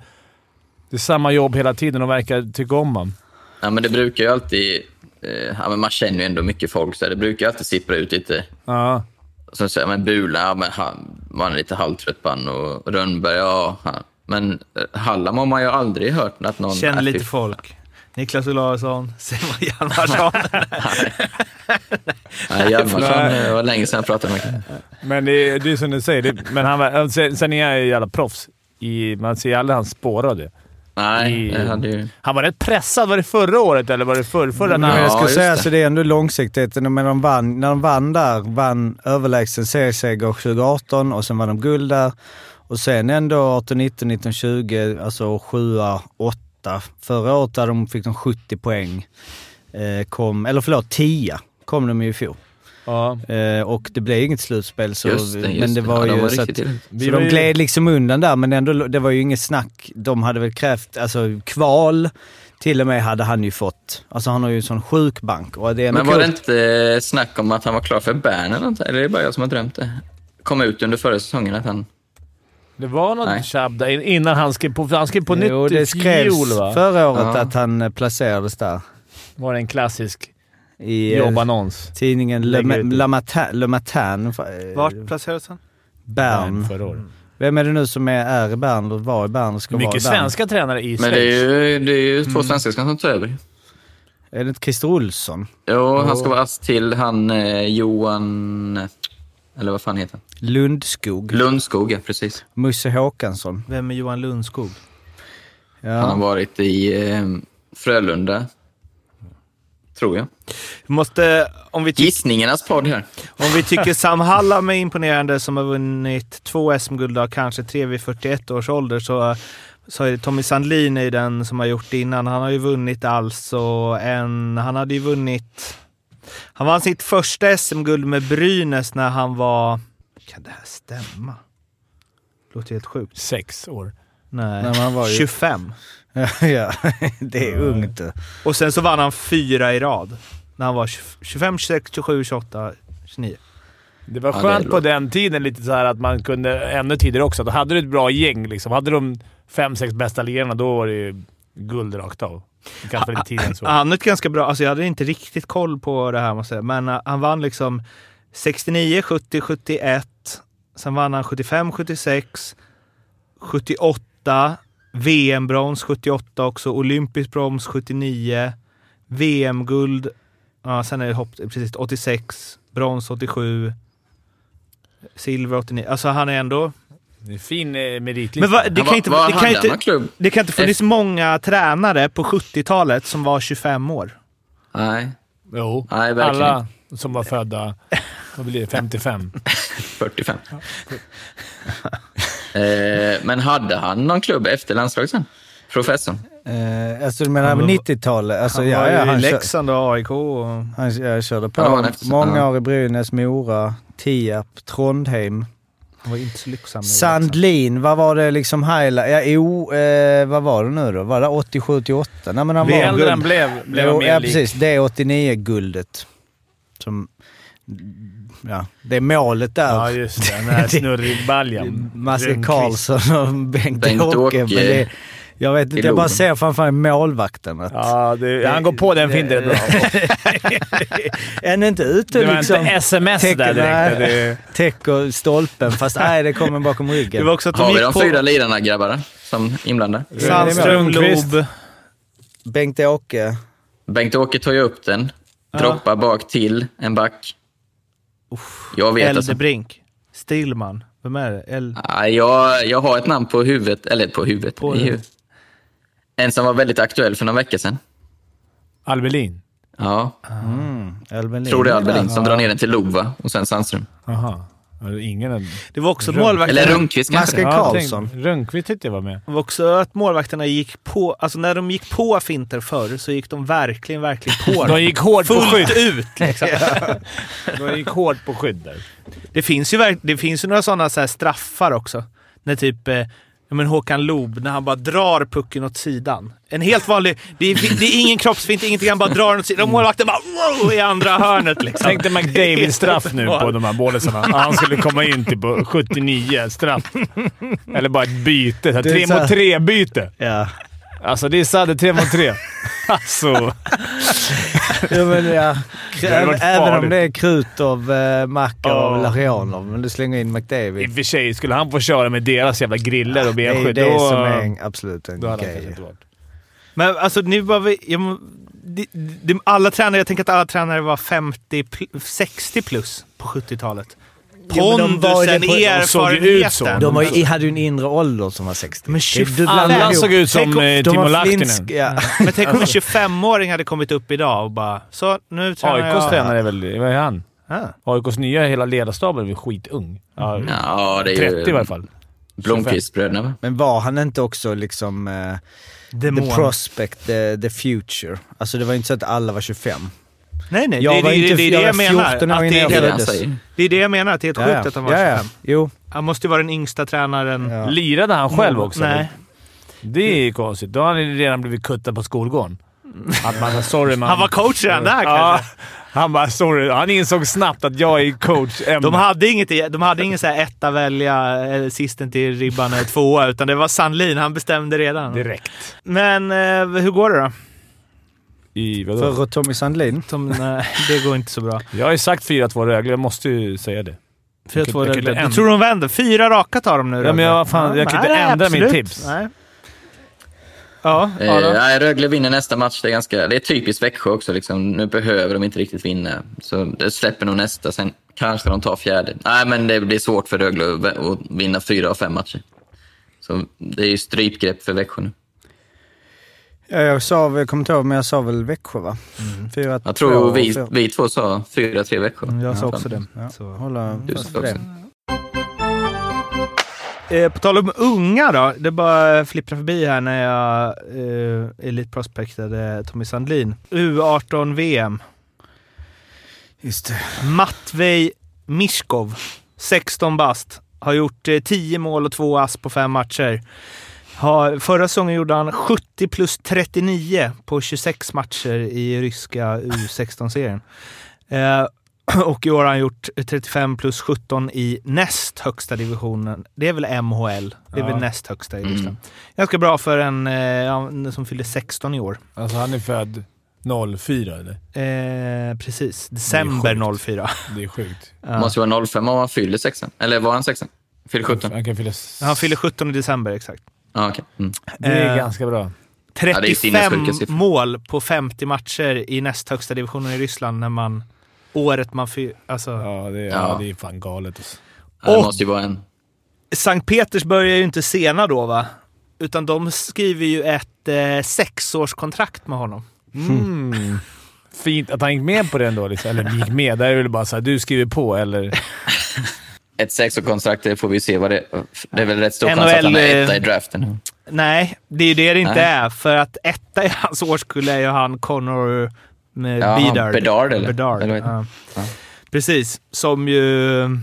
Det är samma jobb hela tiden och verkar tycka om honom. Ja, men det brukar ju alltid... Eh, ja, men man känner ju ändå mycket folk, så det brukar alltid sippra ut lite. Ja. Så säger man Bula, ja, men han, man är lite halvtrött på och Rönnberg, ja. Han. Men eh, Hallam har man ju aldrig hört att någon... Känner lite folk. Niklas Olausson, Simon Hjalmarsson. Nej, Hjalmarsson eh, var länge sedan jag pratade med honom. Men det är, det är som du säger. Det, men han, var- sen, sen är han ju jävla proffs. I, man ser aldrig hans spår av det. Nej, I- det hade ju... Han var rätt pressad. Var det förra året eller var det förra? förra Men Ja, jag just säga det. så det är ändå långsiktigheten. Men de vann, när de vann där, vann överlägsen serieseger 2018 och sen vann de guld där. Och sen ändå 18, 19, 19, 20, alltså 7, 8. Förra året där de fick de 70 poäng. Eh, kom, eller förlåt, 10 kom de ju i fjol. Ja. Eh, och det blev inget slutspel. Så, Just det, just men det det. var Ja, de ju var så, att, så de ju- gled liksom undan där, men ändå, det var ju inget snack. De hade väl krävt, alltså kval till och med hade han ju fått. Alltså han har ju en sån sjuk bank. Och det är Men var det coolt. inte eh, snack om att han var klar för Bern eller något? Eller är det bara jag som har drömt det? Kom ut under förra säsongen att han... Det var något tjabb där in- innan han skrev på, han skrev på Jo, nytt det i skrevs fjol va? förra året Ja. att han eh, placerades där. Var det en klassisk I eh, jobbannons. tidningen Le, det. Matin, Le Matin. Vart placerades han? Bern. Vem är det nu som är, är i Bern och var i Bern och ska vara i Mycket Bern? svenska tränare i Men Schweiz. det är ju, det är ju Mm. två svenskar som tar över. Är det inte Christer Olsson? Jo, han ska vara ass till han eh, Johan... Eller vad fan heter han? Lundskog. Lundskog, ja precis. Musse Håkansson. Vem är Johan Lundskog? Han har Ja. varit i eh, Frölunda, tror jag. Vi måste, om vi, Gissningarnas podd här. om vi tycker Sam Hallam är imponerande som har vunnit två SM-guld och kanske tre vid 41 års ålder så, så är det Tommy Sandlin är den som har gjort det innan. Han har ju vunnit alltså en... Han hade ju vunnit... Han vann sitt första SM-guld med Brynäs när han var... Kan det här stämma? Låter helt sjukt. Sex år. Nej, Nej, men han var ju- 25. ja, det är ungt det. Och sen så vann han fyra i rad. När han var 25, 26, 27, 28, 29. Det var Ja, det skönt på den tiden lite så här att man kunde, ännu tidigare också, då hade du ett bra gäng. Liksom. Hade de fem, sex bästa ligarna, då var det ju guld rakt av. Kanske lite tidigare än så. Han ett ganska bra, alltså jag hade inte riktigt koll på det här måste jag säga, men uh, han vann liksom 69, 70, 71. Sen vann han 75, 76, 78, VM-brons 78 också, olympisk brons 79, VM-guld, ja, sen är det hopp, precis 86, brons 87, silver 89. Alltså han är ändå... Det är fin eh, meritlista. Men va, det, kan inte, det, kan inte, det kan inte funnits många tränare på 70-talet som var 25 år. Nej, Jo. Nej, verkligen Alla som var födda, vad blir det, 55? 45. eh, men hade han någon klubb efter landslaget sen? Professorn? Eh, alltså du menar Han var- 90-talet? Alltså, Han ja, var ja, ju i han, kör, Leksand och AIK. Och... han jag körde på Ja, många ja. år i Brynäs, Mora, Tierp, Trondheim. Han var inte så lyckosam. i Sandlin, vad var det liksom highlight? Ja, jo, eh, vad var det nu då? Var det 87-88? Nej men han Ju var... äldre han blev, blev han Jo, mer ja, lik. precis. Det är 89-guldet. Som... Ja, det är målet där. Ja, just det. Den här snurrigbaljan. Masse Rönnqvist. Karlsson och Bengt, Bengt Jag vet inte, jag bara ser framför mig målvakten. Att, Ja, det, han går på den finten bra. Än inte ute Det var liksom. inte sms täcker- där direkt. Det, Täcker stolpen, fast nej, det kommer bakom ryggen. Det var också att de Har vi de på fyra lirarna grabbar som inblandade? Sandström. Loob. Bengt Åke. Bengt-Åke tar ju upp den, droppar bak till en back. Jag vet alltså. Eldebrink. Stillman. Vem är det? El... Nej, jag, jag har ett namn på huvudet, eller på huvudet. På i huvudet. En som var väldigt aktuell för några veckor sedan. Albelin. Ja, Elven tror det är. Albelin som drar ner den till Lova och sen Sandström. Jaha. Ja, Ingen... Det var också målvakterna. Eller Rundqvist kanske? Masken Ja, Karlsson. Rönnqvist tyckte jag var med. Det var också att målvakterna gick på, alltså när de gick på finter förr så gick de verkligen, verkligen på De gick hårt på skydd. Fullt ut liksom. De gick hårt på skydd där. Det finns ju, verk- det finns ju några sådana så här straffar också. När typ eh, men Håkan Loob, när han bara drar pucken åt sidan. En helt vanlig... Det är, det är ingen kroppsfint, ingenting. Han bara drar den åt sidan. Och målvakten bara wow, i andra hörnet liksom. Tänk dig McDavid-straff nu på de här bålisarna. Han skulle komma in typ på 79 straff. Eller bara ett byte. Här, tre mot tre-byte. Ja. Alltså, det är Sadde tre mot tre. Alltså... Ja, men ja. varit Även om det är Krutov, eh, Makarov, Ja. Larionov, men du slänger in I och McDavid. för sig, skulle han få köra med deras jävla griller och Det är benskydd, det då... som är en, absolut en grej. Men alltså, nu var vi... Jag, det, det, alla tränare, jag tänker att alla tränare var 50, pl- 60 plus på 70-talet. Ju Pondusen, ju så. erfarenheten. De var ju, hade ju en inre ålder som var 60. Men Det- 25 du blandar Alla såg ut som om- eh, Timo Lahtinen. ja. Men tänk om en 25-åring hade kommit upp idag och bara “Så, nu tränar jag”. AIKs tränare är väl... Vad är han? Ah. AIKs nya hela ledarstaben är väl skitung. Ja, Ja, det är ju 30 i varje fall. Blomqvist-bröderna va? Men var han inte också liksom eh, Demon. the prospect, the, the future? Alltså det var inte så att alla var 25. Nej, nej. Jag det, var det, inte- det, är det jag menar. 14 år Att det, innan jag säger. det är det jag menar. Att det är helt sjukt att han var ja, 25. ja. Jo. Han måste ju vara den yngsta tränaren. Ja. Lirade han själv också? Nej. Det är ju konstigt. Då har han redan blivit kuttad på skolgården. Att man sa sorry man. Han var coach redan där ja, kanske. Han bara sorry. Han insåg snabbt att jag är coach. M. De hade, inget, de hade ingen så här etta välja, eller sisten till ribban eller tvåa, utan det var Sandlin. Han bestämde redan. Direkt. Men eh, hur går det då? I vadå? För Tommy Sandlin. Som, nej, det går inte så bra. Jag har ju sagt 4-2 Rögle. Jag måste ju säga det. Fyra, kan- två, jag kan Rögle. inte Du ändra. tror de vänder? Fyra raka tar de nu Ja, men jag- fan, jag kan inte nej, ändra mitt absolut. tips. Nej. Ja, Eh, nej, Rögle vinner nästa match. Det är, ganska, det är typiskt Växjö också. Liksom. Nu behöver de inte riktigt vinna. Så det släpper nog nästa. Sen kanske de tar fjärde. Nej, men det blir svårt för Rögle att, att vinna fyra av fem matcher. Så det är ju strypgrepp för Växjö nu. Ja, jag sa, jag kommer inte ihåg, men jag sa väl Växjö va? Fyra, Jag tror två, vi, fyra. vi två sa fyra, tre Växjö. Jag sa Ja, också det. Ja, Så. hålla Du fast sa vid också. det. Eh, på tal om unga då. Det bara flipprar förbi här när jag eh, Elite Prospectade Tommy Sandlin. U18-VM. Just det. Matvej Mishkov, 16 bast, har gjort eh, 10 mål och 2 ass på fem matcher. Har, förra säsongen gjorde han 70 plus 39 på 26 matcher i ryska U16-serien. Eh, och i år har han gjort 35 plus 17 i näst högsta divisionen. Det är väl MHL? Det är Ja. väl näst högsta i Mm. Ryssland. Ganska bra för en eh, som fyllde 16 i år. Alltså han är född 04 eller? Eh, precis. December 04. Det är sjukt. Ja. måste vara 05 om han fyller sexan. Eller var han sexan? Fyller 17? Han kan fylla... Han fyller 17 i december, exakt. Ja, okej. Mm. Det är Eh, ganska bra. det är 35 sinnessjuka siffror. mål på 50 matcher i näst högsta divisionen i Ryssland när man... Året man fyr, alltså, Ja, det är, Ja. ja. det är fan galet alltså. Ja, det Och- måste ju vara en... Sankt Petersburg är ju inte sena då va? Utan de skriver ju ett eh, sexårskontrakt med honom. Mm. Fint att han gick med på det ändå. Liksom. Eller gick med. Där är det väl bara så här, du skriver på eller... Ett sexårskontrakt, det får vi se vad det Det är väl rätt stor chans NHL, att han är etta i eh, draften. Nej, det är ju det det inte Nej. är. För att etta i hans årskull är ju han Connor med Ja, Bedard. Bedard, eller? Bedard. Eller ja. Ja. Precis, som ju...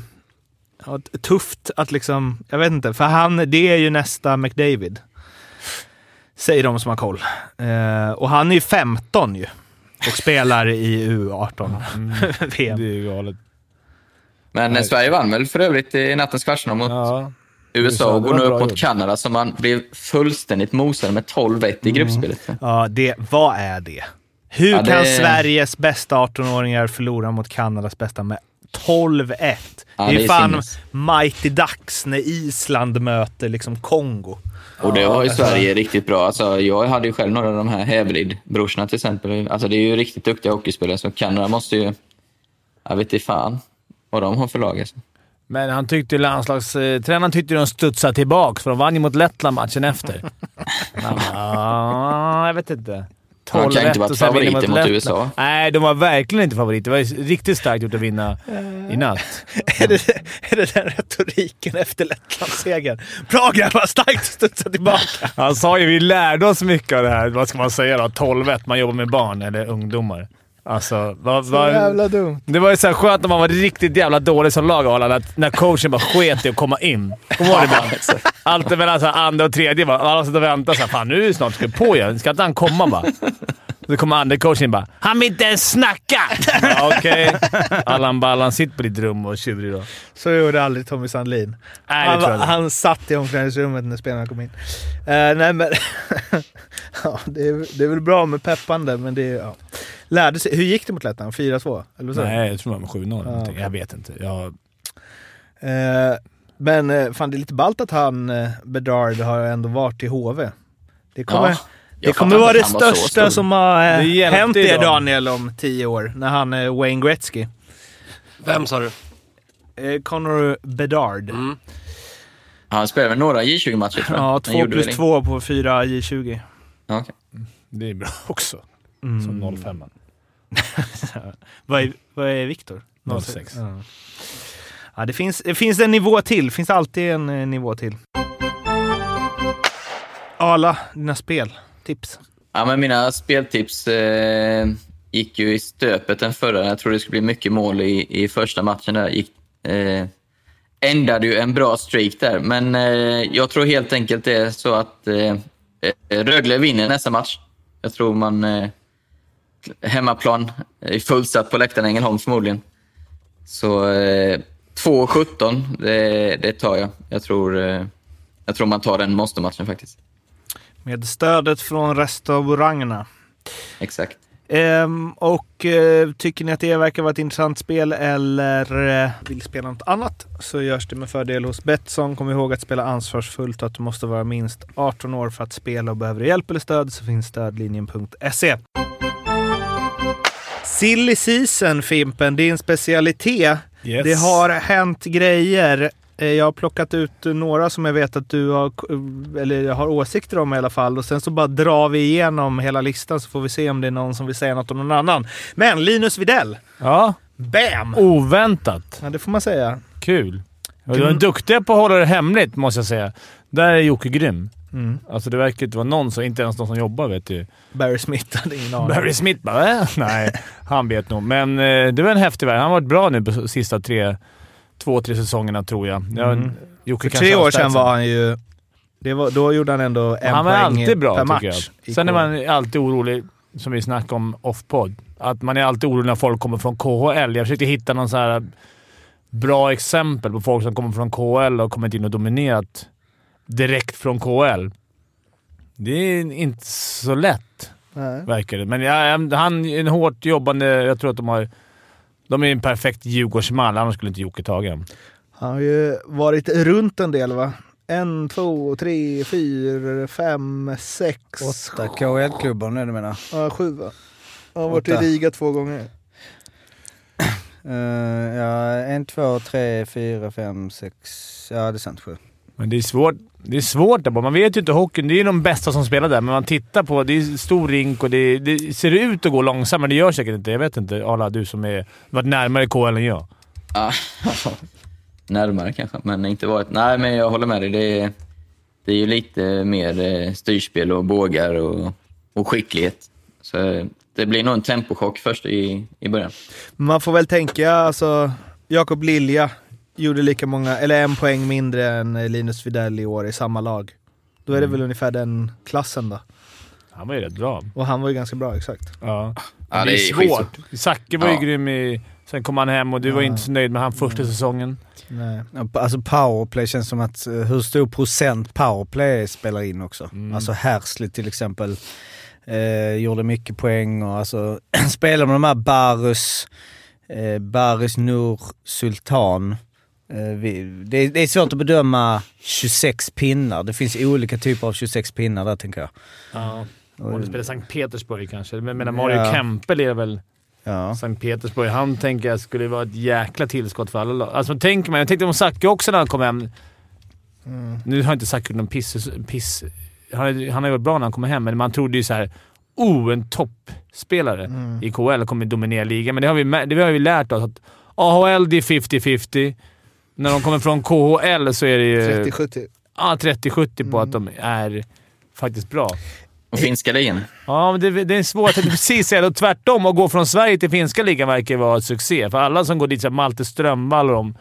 Ja, tufft att liksom... Jag vet inte, för han, det är ju nästa McDavid. Säger de som har koll. Eh, och han är ju 15 ju. Och spelar i U18 VM. Det är ju galet. Men Nej. Sverige vann väl för övrigt i nattens kvartsfinal mot Ja. USA och går nu upp mot gjort. Kanada som man blev fullständigt mosade med 12-1 Mm. i gruppspelet. Ja, det, vad är det? Hur Ja, det- kan Sveriges bästa 18-åringar förlora mot Kanadas bästa med 12-1? Ja, det är det är fan sinnes. Mighty Ducks när Island möter liksom Kongo. Och det var ju Sverige riktigt bra. Alltså, jag hade ju själv några av de här Hävelid-brorsorna till exempel. Alltså, det är ju riktigt duktiga hockeyspelare, så Kanada måste ju... Jag vet inte fan vad de har för lag. Alltså. Men han tyckte landslagstränaren tyckte de studsade tillbaka för de vann ju mot Lettland matchen efter. Han bara, "Ah, jag vet inte. Han kan ju 12-1 inte varit favoriter mot Lettland." USA. Nej, de var verkligen inte favoriter. Det var ju riktigt starkt gjort att vinna i natt. Är det, är det den retoriken efter Lettlandssegern? Bra grabbar! Starkt att studsa tillbaka! Han sa ju vi lärde oss mycket av det här. Vad ska man säga då? 12-1. Man jobbar med barn eller ungdomar. Alltså, vad, Så vad, jävla dumt. det var ju så här skönt när man var riktigt jävla dålig som lag, Arland, att när coachen bara sket i att komma in. Kommer du ihåg det ibland? Allt mellan så andra och tredje. Alla satt och väntade. Så här, Fan, nu är det snart ska på igen. Ska inte han komma bara? Så kommer andra coachen in bara “Han vill inte ens snacka!” ja, Okej. Allan Ballan, sitt på ditt rum och tjurig då. Så gjorde aldrig Tommy Sandlin. Nej, det han, han satt i omklädningsrummet när spelarna kom in. Eh, nej men... ja, det, är, det är väl bra med peppande, men det är... Ja. Lärde sig. Hur gick det mot Lettland? 4-2? Eller du? Nej, jag tror det var med 7-0. eller någonting. okej. Jag vet inte. Jag, Eh, men eh, fan, det är lite ballt att han, Bedard, har ändå varit i HV. Det kommer, Ja, det kommer vara det största som har eh, hänt er. Daniel om tio år, när han är Wayne Gretzky. Vem sa du? Eh, Connor Bedard. Mm. Han spelade väl några J20-matcher tror jag. Ja, Han 2 gjorde plus väl det. 2 på 4 J20. Ja, okej. det är bra också. Mm. Som 05 Vad är, vad är Viktor? 06. Ja. Ja, det, finns, det finns en nivå till. finns alltid en eh, nivå till. Ala, dina spel. Tips. Ja, men mina speltips eh, gick ju i stöpet den förra. Jag tror det skulle bli mycket mål i, i första matchen. Där. Gick, eh, ändade ju en bra streak där, men eh, jag tror helt enkelt det är så att eh, eh Rögle vinner nästa match. Jag tror man... Eh, hemmaplan är fullsatt på läktaren i Ängelholm förmodligen. Så eh, 2-17, det, det tar jag. Jag tror, eh, jag tror man tar den monstermatchen faktiskt. Med stödet från restaurangerna. Exakt. Ehm, och eh, tycker ni att det verkar vara ett intressant spel eller eh, vill spela något annat så görs det med fördel hos Betsson. Kom ihåg att spela ansvarsfullt och att du måste vara minst 18 år för att spela och behöver hjälp eller stöd så finns stödlinjen.se. Silly season Fimpen, din specialitet. Yes. Det har hänt grejer. Eh, Jag har plockat ut några som jag vet att du har, eller har åsikter om i alla fall. Och sen så bara drar vi igenom hela listan så får vi se om det är någon som vill säga något om någon annan. Men Linus Videll, Ja, bam! oväntat. Ja, det får man säga. Kul. De är duktiga på att hålla det hemligt, måste jag säga. Där är Jocke grym. Mm. Alltså det verkar inte vara någon, som, inte ens de som jobbar vet du. Barry Smith hade ingen aning. Barry Smith bara äh? Nej, han vet nog. Men eh, det var en häftig värld. Han har varit bra nu på sista tre, två, tre säsongerna tror jag. jag Mm. Jocke För tre år sedan var han ju... Det var, då gjorde han ändå en Han var poäng alltid bra per match. jag. Sen är man alltid orolig, som vi snackade om off-podd, att man är alltid orolig när folk kommer från KHL. Jag försökte hitta någon så här bra exempel på folk som kommer från KHL och kommit in och dominerat direkt från KHL. Det är inte så lätt, Nej. verkar det. Men ja, han är en hårt jobbande... Jag tror att de har... De är en perfekt Djurgårdsman, annars skulle inte Jocke tagit dem. Han har ju varit runt en del va? En, två, tre, fyra, fem, sex, Åtta KHL-klubbar nu du menar? Ja, sju va? Han har varit i. Riga två gånger. Uh, ja, en, två, tre, fyra, fem, sex. Ja, det är sant. Sju. Men det är svårt. Det är svårt där. Man vet ju inte hockeyn. Det är ju de bästa som spelar där, men man tittar på... Det är stor rink och det, det ser ut att gå långsamt, men det gör säkert inte. Jag vet inte. Arla, du som är, varit närmare KHL än jag. Ja, närmare kanske, men inte varit... Nej, men jag håller med dig. Det är, det är ju lite mer eh, styrspel och bågar och, och skicklighet. Så eh, det blir nog en tempochock först i, i början. Man får väl tänka, alltså Jakob Lilja gjorde lika många, eller en poäng mindre än eh, Linus Widell i år i samma lag. Då är det väl ungefär den klassen då. Han var ju rätt bra. Och han var ju ganska bra, exakt. Ja. Ja, det, det är svårt. Zacke var ju Ja. grym i... Sen kom han hem och du var inte så nöjd med han första säsongen. Nej. Ja, Alltså powerplay känns som att eh, hur stor procent powerplay spelar in också. Alltså Hersley till exempel eh, gjorde mycket poäng och alltså spelar med de här Barus, eh, Baris Nur Sultan. Eh, det, är svårt att bedöma 26 pinnar. Det finns olika typer av 26 pinnar där tänker jag. Ja. Och du spelar Sankt Petersburg kanske. Men menar Mario Ja. Kempel är väl Ja. Sankt Petersburg. Han tänker jag skulle vara ett jäkla tillskott för alla lag. Alltså tänker man... Jag tänkte om Zacke också när han kom hem. Nu har inte Zacke gjort någon piss... piss han, han har varit bra när han kommer hem, men man trodde ju så här. Oh, en toppspelare i KHL kommer dominera ligan. Men det har vi, det har vi lärt oss. att AHL, det är 50-50. När de kommer från KHL så är det ju... 30-70. Ja, 30-70 på att de är faktiskt bra. Och finska ligan. Ja, men det, det är svårt. Tänkte precis säga Tvärtom, att gå från Sverige till finska ligan verkar vara ett succé. För alla som går dit, som Malte Strömvall och de,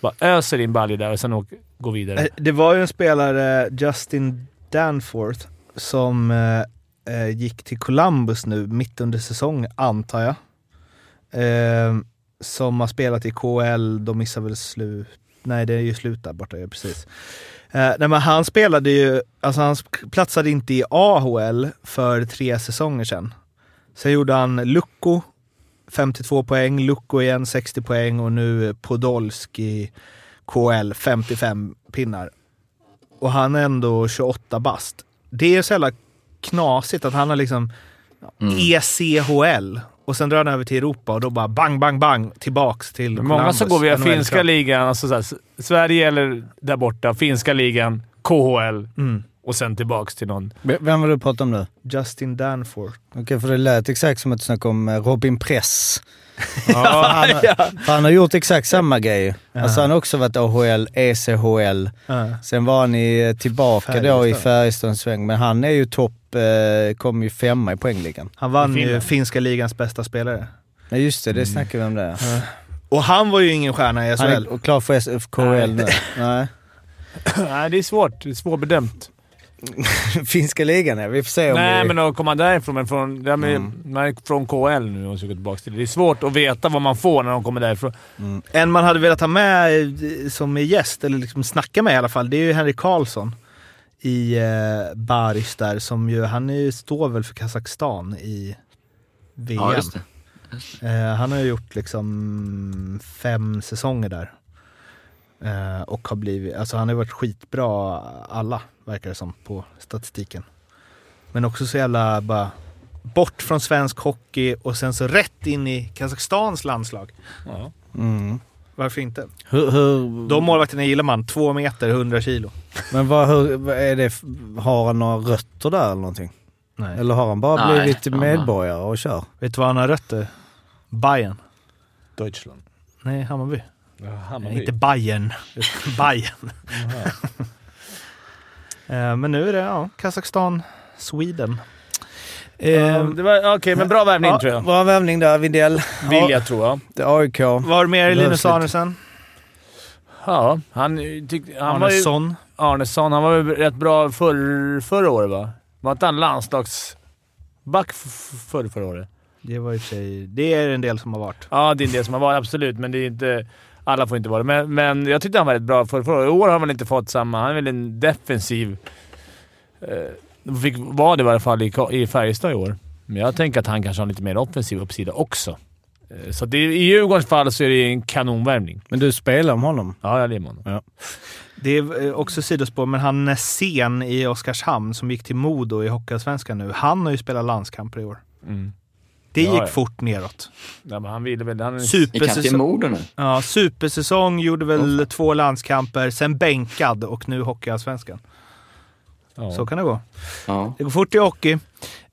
bara öser in baljor där och sen åker, går vidare. Eh, Det var ju en spelare, Justin Danforth, som eh, eh, gick till Columbus nu mitt under säsong, antar jag. Eh, som har spelat i KL, de missar väl slut. Nej, det är ju slut där borta, ja, precis. Eh, nej, men han spelade ju, alltså han platsade inte i AHL för tre säsonger sedan. Sen gjorde han Lucko, 52 poäng, Lucko igen 60 poäng och nu Podolski KL 55 pinnar. Och han är ändå 28 bast. Det är så jävla knasigt att han har liksom ECHL och sen drar han över till Europa och då bara bang, bang, bang tillbaks till Många Columbus, som går via finska ligan, alltså så här, S- Sverige eller där borta, finska ligan, KHL Mm. och sen tillbaks till någon. Vem var du pratar om nu? Justin Danforth. Okej, för det lät exakt som att du snackade om eh, Robin Press. Ja, Han, har- för han har gjort exakt samma grej. Alltså han har också varit AHL, ECHL. Ja. Sen var han i, eh, tillbaka då i Färjestad. Färjestad en sväng, men han är ju topp, eh, kom ju femma i poängligan. Han vann ju finska ligans bästa spelare. Nej just det, det snackar vi om det. Och han var ju ingen stjärna i Han SHL. är klar för SFKL nu. Nej. Nej, det är svårt. Det är svårbedömt. Finska ligan ja, vi får se om Nej, vi... men att komma därifrån. Men från, ja, men, Mm. man är från KL nu och så går tillbaka till det. Det är svårt att veta vad man får när de kommer därifrån. En man hade velat ha med eh, som gäst, eller liksom snacka med i alla fall, det är ju Henrik Karlsson i eh, Baris där. Som ju, han är ju, står väl för Kazakstan i VM. Ja, just det. Eh, han har ju gjort liksom fem säsonger där. Eh, och har blivit, alltså han har varit skitbra alla, verkar det som, på statistiken. Men också så jävla bara bort från svensk hockey och sen så rätt in i Kazakstans landslag. Mm. Varför inte? Hur, hur, De målvakterna gillar man. Två meter, 100 kilo. Men vad, hur, vad är det, har han några rötter där eller någonting? Nej. Eller har han bara Nej, blivit han medborgare och kör? Vet du vad han har rötter? Bayern. Deutschland. Nej, Hammarby. Ja, Nej, inte Bayern. Bayern. Eh, Men nu är det ja, Kazakstan, Sweden. Eh, det var, Okej, men bra värvning Ja, tror jag. Bra värvning där, Widell. Vill jag tror jag. Det är AIK. Vad har du mer i Linus. Arnesen? Ja, han, eh, tyck, han var ju... Arnesson? Arnesson. Han var väl rätt bra förr, förra året va? Var inte han landslagsback f- förr, förra året? Det var i för sig... Det är en del som har varit. Ja, det är det som har varit. Absolut, men det är inte... Alla får inte vara det. Men, men jag tyckte han var rätt bra förra, förra året. I år har han väl inte fått samma... Han är väl en defensiv... Eh, fick vara det i varje fall i, i Färjestad i år. Men jag tänker att han kanske har lite mer offensiv uppsida också. Eh, så det, i Djurgårdens fall så är det en kanonvärvning. Men du spelar om honom? Ja, jag lever med honom. Det är eh, också sidospår, men han är sen i Oskarshamn som gick till Modo i Hockeyallsvenskan nu. Han har ju spelat landskamper i år. Mm. Det Ja, gick ja. fort neråt. Ja, men han ville väl... Han Supersäsong, Modo nu? ja, supersäsong, gjorde väl två landskamper, sen bänkad och nu Hockeyallsvenskan. Ja. Så kan det gå. Ja. Det går fort i hockey.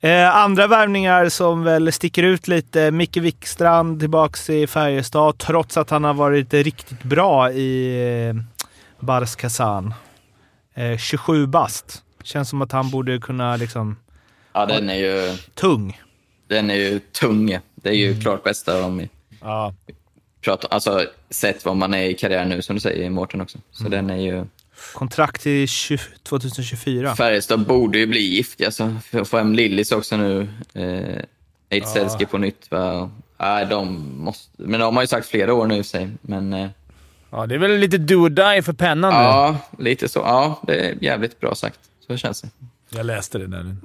Eh, andra värvningar som väl sticker ut lite. Micke Wikstrand tillbaks i Färjestad trots att han har varit riktigt bra i eh, Bars Kazan. Eh, 27 bast. Känns som att han borde kunna liksom... ja, den är ju, Tung. den är ju tung. Det är ju klart bästa om vi Ja. pratar, alltså sett vad man är i karriären nu som du säger Mårten också. Så den är ju, Kontrakt till 20, 2024. Färjestad borde ju bli giftiga alltså. Få hem Lillis också nu. Eh, Eidselski på nytt va. Nej, de måste, men de har ju sagt flera år nu i sig. Men eh, ja, det är väl lite do or die för pennan nu. ja, lite så. Ja, det är jävligt bra sagt. Så känns det. Jag läste det där.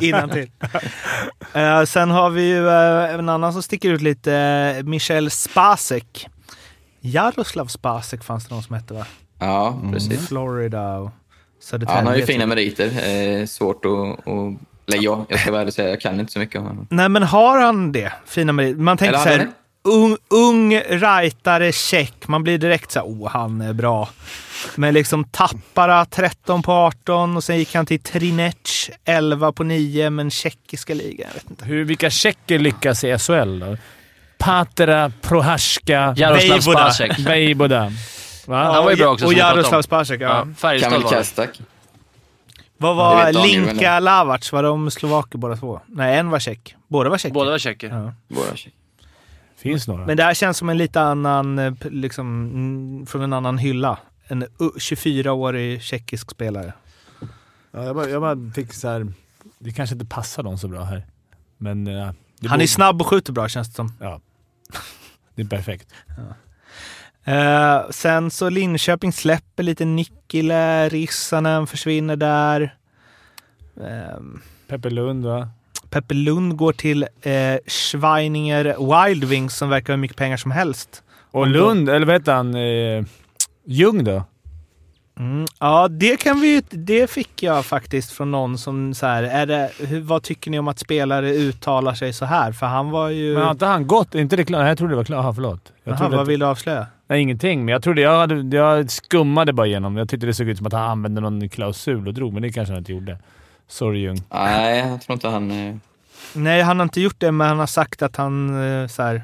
Innantill. eh, sen har vi ju eh, en annan som sticker ut lite. Eh, Michel Spasek. Jaroslav Spasek fanns det någon som hette va? Ja, precis. Florida och Ja, Södertälje. han har ju typ. fina meriter. Eh, svårt att... att eller jag, jag ska vara ärlig och säga, jag kan inte så mycket om honom. Nej, men har han det? Fina meriter. Man tänker så här, ung, ung rightare, check. Man blir direkt så här, oh, han är bra. Men liksom Tappara 13 på 18 och sen gick han till Trinec 11 på 9, men tjeckiska ligan, jag vet inte. Hur, vilka tjecker lyckas i SHL då? Patra, Prohaska, Jaroslav Vejvoda. Spacek. Vejvoda. Va? Han var ju bra också, Och som vi pratade Jaroslav. Spacek, ja. Ja, Färjestad Kamil var det. Kastak. Vad Det var vet Daniel väl, Linka Lavac? Var de slovaker båda två? Nej, en var tjeck. Båda var tjecker. Båda var tjecker. Ja. Våra tjejer. Finns några. Men det här känns som en lite annan, eh, p- liksom, mm, från en annan hylla. En u- 24-årig tjeckisk spelare. Ja, jag, bara, jag bara fick så här. Det kanske inte passar dem så bra här. Men... eh, det Han är borde- snabb och skjuter bra känns det som. Ja. Det är perfekt. Eh, sen så Linköping släpper lite Nikkilä, Rissanen försvinner där. Ehm, Peppe Lund va? Peppe Lund går till eh, Schweininger Wildwings som verkar ha hur mycket pengar som helst. Och Lund, eller vad heter han? Eh, Ljung då? Mm, ja, det kan vi Det fick jag faktiskt från någon som så här, är det, hur, vad tycker ni om att spelare uttalar sig så här? För han var ju... Men har inte han gått? Inte det klart? Jag trodde det var klart. Jaha, vad vill du avslöja? Nej, ingenting, men jag trodde jag, hade, jag skummade bara igenom. Jag tyckte det såg ut som att han använde någon klausul och drog, men det kanske han inte gjorde. Sorry Ljung. Nej, jag tror inte han... eh, Nej, han har inte gjort det, men han har sagt att han eh, så här,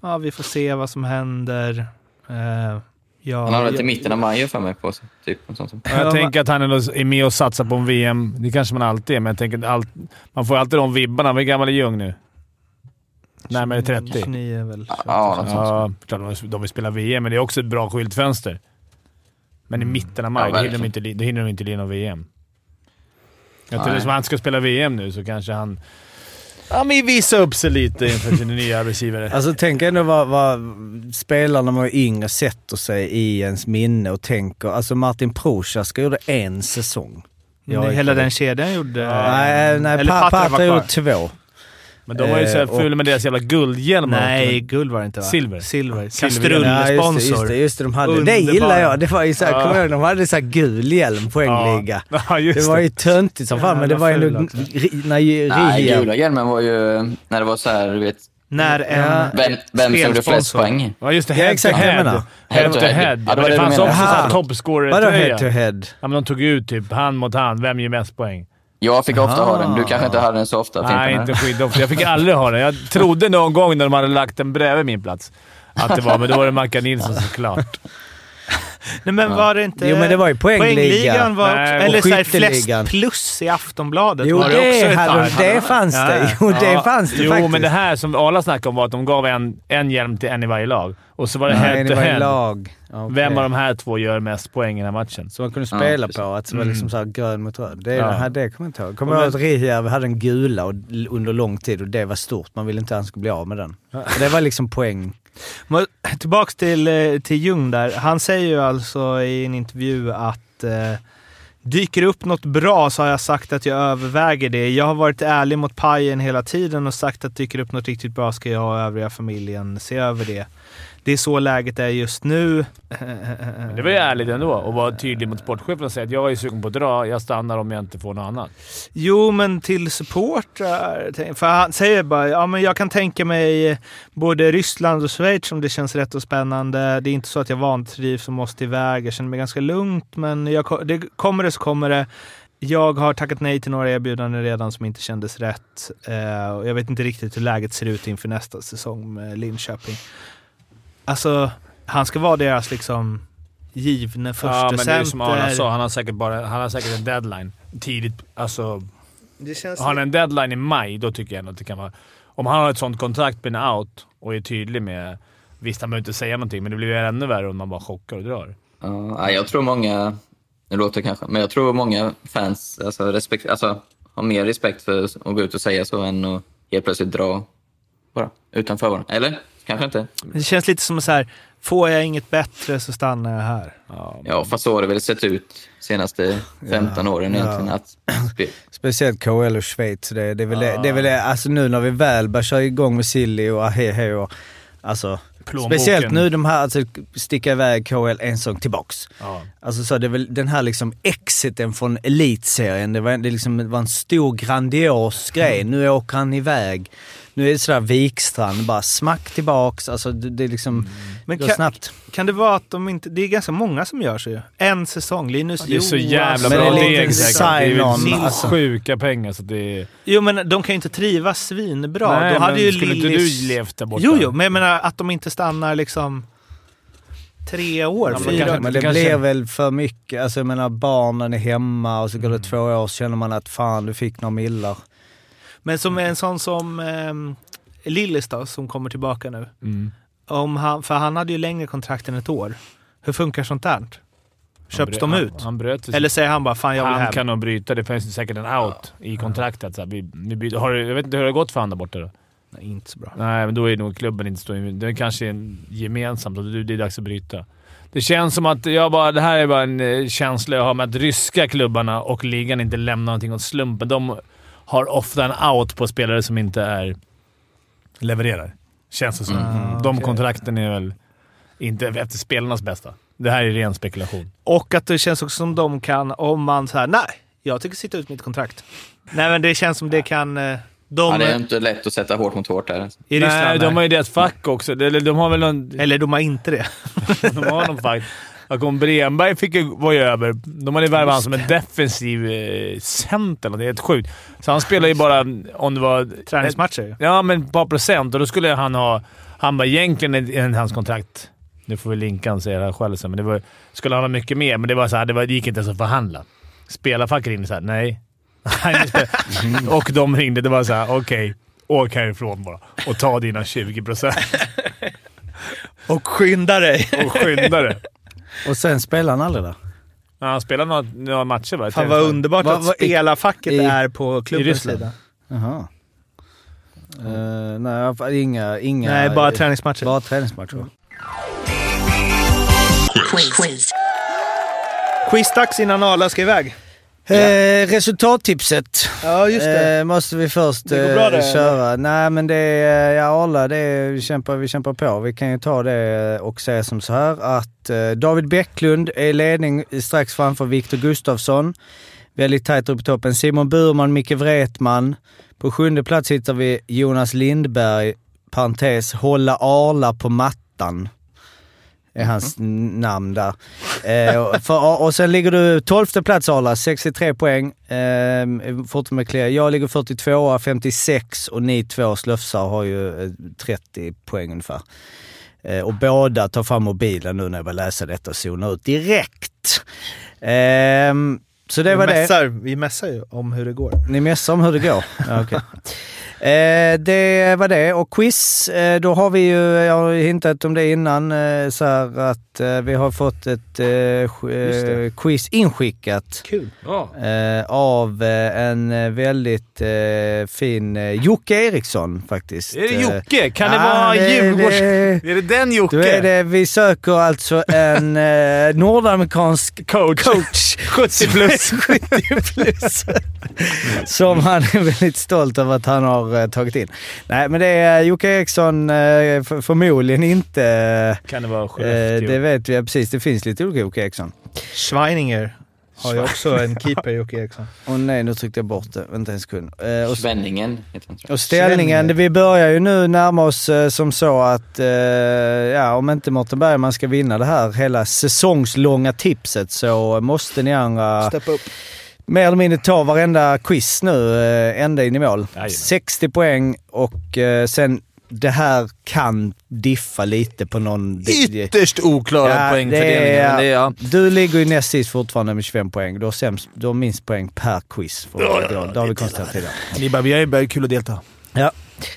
ja, vi får se vad som händer. Eh, ja, Han har väl till mitten av maj för mig på sig. Typ, och sånt. Jag Ja, tänker att han är med och satsar på en VM. Det kanske man alltid är, men jag tänker att allt, man får alltid de vibbarna. Hur gammal är Ljung nu? Närmare 30. 29 väl. Ja, något sånt. Ja, klart de- vill spela VM, men det är också ett bra skyltfönster. Men i mitten av maj, Ja, då, hinner de inte, då hinner de inte lira någon VM. Jag tror som han ska spela VM nu så kanske han... Ja, men visa upp sig lite inför sin nya arbetsgivare. Alltså tänk ändå vad, vad spelarna när man är yngre sätter sig i ens minne och tänker. Alltså Martin Prochaska gjorde en säsong. Ja, Ja, hela den kedjan gjorde... Nej, nej Pa- Patra kvar. gjorde två. Men de var ju såhär Eh, fula med deras jävla guldhjälmar. Nej, guld var det inte va? Silver. Silver. Silver. Ja, just det, Kastrullsponsor. just det, just det, de hade. Det gillar jag. Det var ju såhär, Ja. kommer ihåg, de hade såhär gul hjälm, poängliga. Ja, just Det var ju töntigt som fan, men det var ju När Nej, gula hjälmen var ju när det var så här, du vet, När en Ja. vem, vem som gjorde flest poäng. Ja, just det. Ja, Head exakt to head. menar. Head to head. Ja, Ja, det men det det fanns också såhär toppscorer-tröja. Vadå head to head? Ja, men de tog ut typ hand mot hand. Vem ger mest poäng? Jag fick ofta ha den. Du Ah. kanske inte hade den så ofta? Nej, inte skitofta. Jag fick aldrig ha den. Jag trodde någon gång när de hade lagt den bredvid min plats att det var, men då var det Mackan Nilsson såklart. Nej men var det inte... Jo, men det var ju poängliga. Poängligan var Nej, också, eller och så här, skytteligan. flest plus i Aftonbladet. Jo, var det, också ett hade, det fanns Ja. det. Jo, det Ja, fanns det Jo, faktiskt. men det här som Arla snackade om var att de gav en, en hjälm till en i varje lag. Och så var det Nej, head det to head. lag. Okej. Vem av de här två gör mest poäng i den här matchen? Så man kunde Ja, spela precis. på att det var liksom så här grön mot röd. Det, Ja. det, här, det kommer jag inte ihåg. Kommer ihåg att Rihjärvi hade en gula och, under lång tid och det var stort. Man ville inte att han skulle bli av med den. Det var liksom poäng. Men Tillbaks till, eh, till Ljung där. Han säger ju alltså i en intervju att eh, dyker det upp något bra så har jag sagt att jag överväger det. Jag har varit ärlig mot pajen hela tiden och sagt att dyker det upp något riktigt bra ska jag och övriga familjen se över det. Det är så läget är just nu. Det var ju ärligt ändå och vara tydlig mot sportchefen och säga att jag är sugen på att dra. Jag stannar om jag inte får något annat. Jo, men till supportrar. För han säger bara, ja men jag kan tänka mig både Ryssland och Schweiz om det känns rätt och spännande. Det är inte så att jag vantrivs och måste iväg. Jag känner mig ganska lugnt, men jag, det, kommer det så kommer det. Jag har tackat nej till några erbjudanden redan som inte kändes rätt. Eh, och jag vet inte riktigt hur läget ser ut inför nästa säsong med Linköping. Alltså, han ska vara deras liksom givne första Ja, men det är som Arla sa. Han har säkert, bara, han har säkert en deadline tidigt. Alltså, Det känns har han en deadline i maj, då tycker jag ändå att det kan vara... Om han har ett sånt kontrakt med en out och är tydlig med... Visst, han behöver inte säga någonting, men det blir ju ännu värre om man bara chockar och drar. Ja, nej, jag tror många, det låter kanske, men jag tror många fans alltså, respekt, alltså, har mer respekt för att gå ut och säga så än att helt plötsligt dra bara utan förvarning. Eller? Kanske inte. Det känns lite som så här, får jag inget bättre så stannar jag här. Ja, fast så har det väl sett ut senaste 15 åren egentligen. Att, Speciellt KL och Schweiz. Det, det, är väl det, det är väl det. Alltså nu när vi väl börjar köra igång med Silly och Ahehe och... Alltså, Plånboken. speciellt nu de här, alltså sticka iväg KL en säsong tillbaks. Ja. Alltså så det är väl den här liksom exiten från elitserien, det var, det liksom, det var en stor grandios grej. Nu åker han iväg. Nu är det sådär Wikstrand, bara smack tillbaks. Alltså det, det är liksom, Men går kan, snabbt. kan det vara att de inte... Det är ganska många som gör så ju. En säsong. Linus Det är så jävla Men bra det är lite deg säkert. Det är alltså. sjuka pengar så det är... Jo men de kan ju inte trivas svinbra. Nej, Då hade men ju skulle inte Lillis... du levt där borta? Jo, jo, men jag menar att de inte stannar liksom... tre år, Ja, men fyra kanske- år. Men det kanske- blir väl för mycket. Alltså jag menar barnen är hemma och så Mm. går det två år så känner man att fan du fick några millar. Men som en sån som um, Lillis då, som kommer tillbaka nu. Mm. Om han, för han hade ju längre kontrakt än ett år. Hur funkar sånt där? Köps de ut? Han, han bröt Eller säger han bara fan jag vill Han hem? kan nog bryta. Det finns säkert en out i kontraktet. Så här, vi, vi byter. Har, jag vet inte hur det har gått för honom där borta då? Nej, inte så bra. Nej, men då är nog klubben inte så... Det är kanske en gemensamt och det det är dags att bryta. Det känns som att jag bara... Det här är bara en eh, känsla jag har med att ryska klubbarna och ligan inte lämnar någonting åt slumpen. De har ofta en out på spelare som inte är... levererar. Känns det som. Mm. De okej. kontrakten är väl inte efter spelarnas bästa. Det här är ren spekulation. Och att det känns också som de kan, om man så här, nej, jag tycker sitta ut mitt kontrakt. Nej men det känns som det kan... eh, De Ja, det är inte lätt att sätta hårt mot hårt där. i Ryssland. Nej, de har ju deras fack också. Eller de har väl någon... Eller de har inte det. de har någon fack. Om Bremberg fick ju, var ju över. De hade värvat honom som en defensiv eh, center. Det är helt sjukt. Så han spelar ju bara om det var... Träningsmatcher. Ja, men ett par procent. Och då skulle han ha... Han var egentligen enligt hans kontrakt... Nu får vi linka han säga det här själv sen, men det var, skulle han ha mycket mer. Men det var så här, det, var, det gick inte ens att förhandla. Spelarfacket ringde såhär, nej. Spelar- och de ringde. Det var så här, okej. åk härifrån bara och ta dina 20 procent. Och skynda dig! Och skynda dig. Och sen spelar han aldrig där. Ja, han spelade några, några matcher va? Fan vad underbart Vad- att vad- i- spelarfacket i- är på klubbens sida. Jaha. Nej, i alla fall inga, inga... Nej, bara träningsmatcher. Bara träningsmatcher. Quiz. Quizdags innan Arla ska iväg. Eh, resultattipset Ja, just det. eh, måste vi först bra eh, det, köra. Nej men det är, ja Arla, det är, vi, kämpar, vi kämpar på. Vi kan ju ta det och säga som så här att eh, David Bäcklund är i ledning strax framför Viktor Gustafsson. Väldigt tajt upp i toppen. Simon Burman, Micke Wretman. På sjunde plats hittar vi Jonas Lindberg, parentes, hålla Arla på mattan. Är hans n- namn där. Eh, och, för, och sen ligger du 12 plats Arla, 63 poäng. Eh, fortfarande clear. Jag ligger 42, 56 och ni två slöfsar har ju eh, 30 poäng ungefär. Eh, och båda tar fram mobilen nu när jag börjar läsa detta och zonar ut direkt. Ehm, så det vi, var det. mässar, vi mässar ju om hur det går. Ni mässar om hur det går? Ja, okej. Eh, det var det. Och quiz, eh, då har vi ju, jag har hintat om det innan, eh, så här att eh, vi har fått ett eh, eh, quiz inskickat Kul. av en väldigt fin Jocke Eriksson faktiskt. Är det Jocke? Kan det vara det- Djurgårds... det- Är det den Jocke? Då är det, vi söker alltså en nordamerikansk coach. coach 70 plus. 70 plus. Som han är väldigt stolt över att han har eh, tagit in. Nej, men det är Jocke Eriksson eh, för, förmodligen inte... Kan det vara Eh, Skellefteå? det vet vi, precis. Det finns lite olika Jocke Eriksson. Schweininger har ju också en keeper, Jocke Eriksson. Och nej, nu tryckte jag bort det. Vänta en sekund. Eh, och, Svenningen heter han, och ställningen, vi börjar ju nu närma oss eh, som så att, eh, ja om inte Mårten Bergman ska vinna det här hela säsongslånga tipset så måste ni andra Steppa upp. Mer eller mindre ta varenda quiz nu, eh, ända in i mål. Jajamän. 60 poäng och eh, sen det här kan diffa lite på någon... Ytterst oklara Ja, poängfördelningar. det är- det är, ja. Du ligger ju näst sist fortfarande med 25 poäng. Du har, sämst, du har minst poäng per quiz. För Ja, det, ja, det har vi det konstaterat tidigare. Ni bara, vi har ju bara kul att delta. Ja.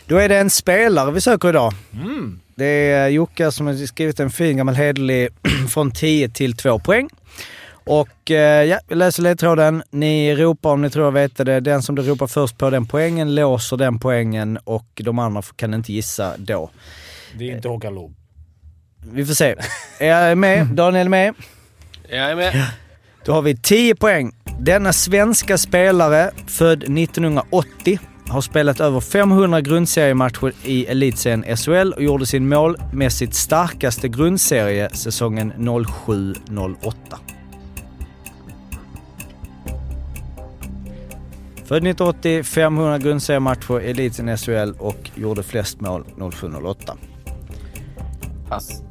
Då är det en spelare vi söker idag. Mm. Det är Jocke som har skrivit en fin gammal hederlig från 10 till 2 poäng. Och eh, ja, vi läser ledtråden. Ni ropar om ni tror jag vet det. Den som du ropar först på den poängen låser den poängen och de andra kan inte gissa då. Det är inte Håkan Loob. Vi får se. Är jag med? Daniel är med? Jag är med. Då har vi 10 poäng. Denna svenska spelare, född 1980, har spelat över 500 grundseriematcher i elitserien SHL och gjorde sin målmässigt starkaste grundserie säsongen 07-08. Född 1980, 500 grundseriematcher i elitserien SHL och gjorde flest mål 07-08. Pass.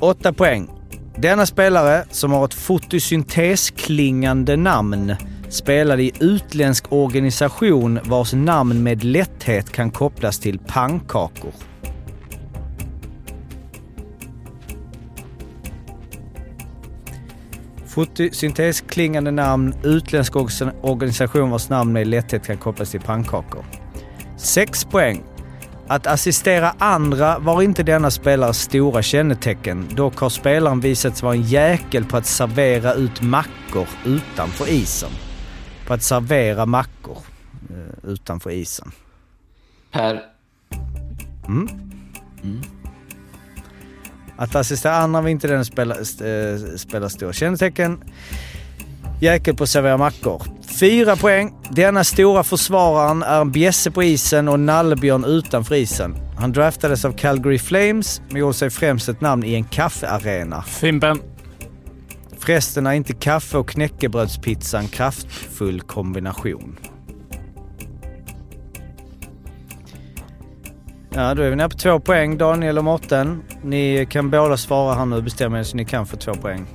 8 poäng. Denna spelare, som har ett fotosyntesklingande namn, spelade i utländsk organisation vars namn med lätthet kan kopplas till pannkakor. Fotosyntes-klingande namn, utländsk organ- organisation vars namn med lätthet kan kopplas till pannkakor. 6 poäng. Att assistera andra var inte denna spelares stora kännetecken. Dock har spelaren visats vara en jäkel på att servera ut mackor utanför isen. På att servera mackor eh, utanför isen. Per. Att assistera andra var inte den spela, äh, spelar stora kännetecken. Jäkel på att servera mackor. Fyra poäng. Denna stora försvararen är en bjässe på isen och en nallebjörn utanför isen. Han draftades av Calgary Flames men gjorde sig främst ett namn i en kaffearena. Fimpen. Förresten är inte kaffe och knäckebrödspizza en kraftfull kombination. Ja, då är vi nere på två poäng. Daniel och Mårten. Ni kan båda svara här nu. Bestämmer er så ni kan få två poäng.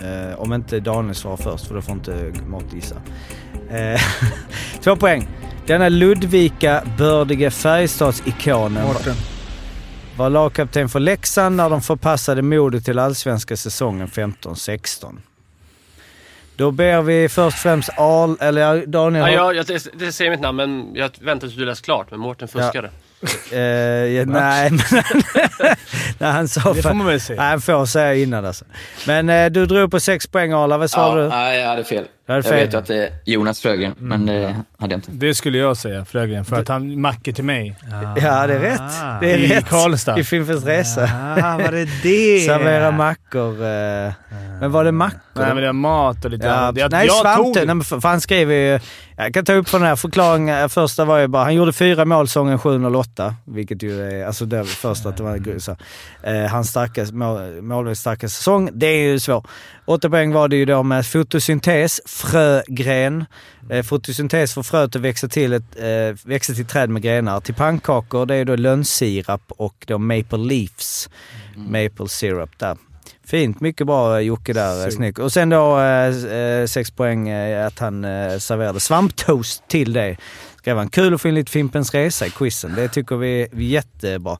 Eh, om inte Daniel svarar först, för då får inte Mårten gissa. Eh, två poäng. Denna Ludvika bördige Färjestadsikonen Mårten. var lagkapten för Leksand när de förpassade Modo till allsvenska säsongen 15-16. Då ber vi först och främst Al, eller Daniel... Ja, jag, jag, det, det säger mitt namn, men jag väntar tills du läst klart. Men Mårten fuskade. Eh, ja, nej, men nej, han sa... Det får man väl säga. Nej, han får säga innan alltså. Men eh, du drog på sex poäng Arla, vad sa Ja, du? nej, jag hade fel. Jag vet ju att det är Jonas Frögren, men det hade jag inte. Det skulle jag säga, Frögren, för att han mackar till mig. Ja, det är rätt. Det är I rätt. Karlstad. I Fimpens Resa. Ah, var det det? Servera mackor. Eh, men var det mackor? Nej, men det är mat och lite Ja, annat. Jag, nej, jag Svante. tog... Nej, men för, han skrev ju... Jag kan ta upp från den här förklaringen. Första var ju bara... Han gjorde fyra mål säsongen 708, vilket ju är... Alltså det första att det var så, eh, hans starka, mål, målvakts starka säsong. Det är ju svårt. Åtta poäng var det ju då med fotosyntes, frögren. Eh, fotosyntes får fröet att växa till, ett, eh, växa till träd med grenar. Till pannkakor, det är då lönnsirap och då maple leaves. Maple syrup där. Fint, mycket bra Jocke där. eh, Snyggt. Och sen då eh, eh, sex poäng eh, att han eh, serverade svamptoast till det. Skrev han. Kul att få in lite Fimpens Resa i quizen. Det tycker vi är jättebra.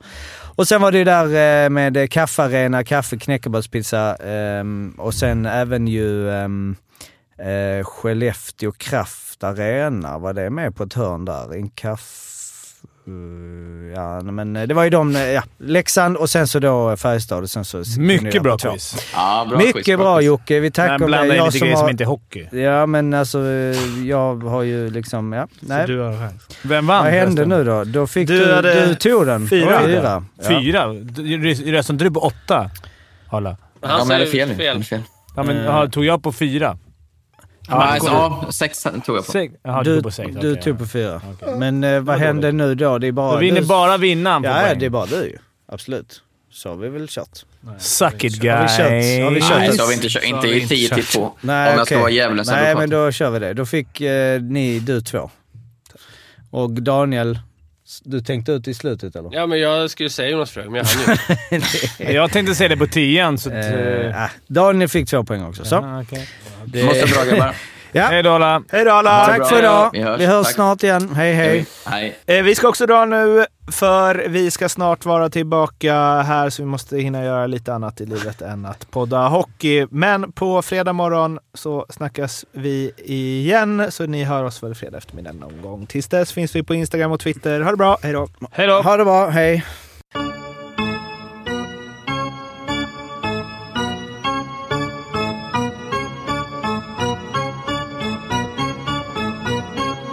Och sen var det ju där eh, med kaffearena, kaffe, knäckebrödspizza ehm, och sen även ju ehm, eh, Skellefteå Kraft Arena. Var det med på ett hörn där? En kaffe Uh, ja, men eh, det var ju de, eh, ja, Leksand och sen så då Färjestad och sen så... Mycket bra quiz. Ja, bra Mycket quiz, bra quiz. Jocke, vi tackar Men om det. blanda in Jag lite som grejer som har- inte är hockey. Ja men alltså, eh, jag har ju liksom, ja. Nej. Du har chans. Vem vann Vad hände nu då? Då fick Du du, hade du tog den. fyra. Fyra. Ja. Fyra? Du- Resten drog på åtta. Alla. Han Ja, men jag hade säger fel hade fel. Ja, men ja, tog jag på fyra? Ja, alltså, ja, sex tog jag på. Sex? Du Du, tog på sex. du okej, tog ja. på fyra. Men eh, vad hände nu då? Det är bara Då vinner du. bara vinnaren på Ja, poäng. det är bara du ju. Absolut. Så har vi väl kört. Suck it Har vi guys. kört? Har vi kört? Nej, så har vi inte kört. Inte i 10 till 2. Om jag ska vara djävulens Nej, men då kör vi det. Då fick eh, ni, du två. Och Daniel, du tänkte ut i slutet eller? Ja, men jag skulle säga Jonas Frög, men jag hann ju. Jag tänkte säga det på tian, så att... Eh, ah, Daniel fick två poäng också. Så. ah, okej. Måste dra grabbar. Ja. Hej då alla. Hej då alla! Tack för idag. Vi hörs. Vi hörs snart igen. Hej hej. Hej. Eh, Vi ska också dra nu, för vi ska snart vara tillbaka här, så vi måste hinna göra lite annat i livet än att podda hockey. Men på fredag morgon så snackas vi igen, så ni hör oss väl fredag eftermiddag någon gång. Tills dess finns vi på Instagram och Twitter. Ha det bra, hej då! Hej då. Ha det bra. Hej.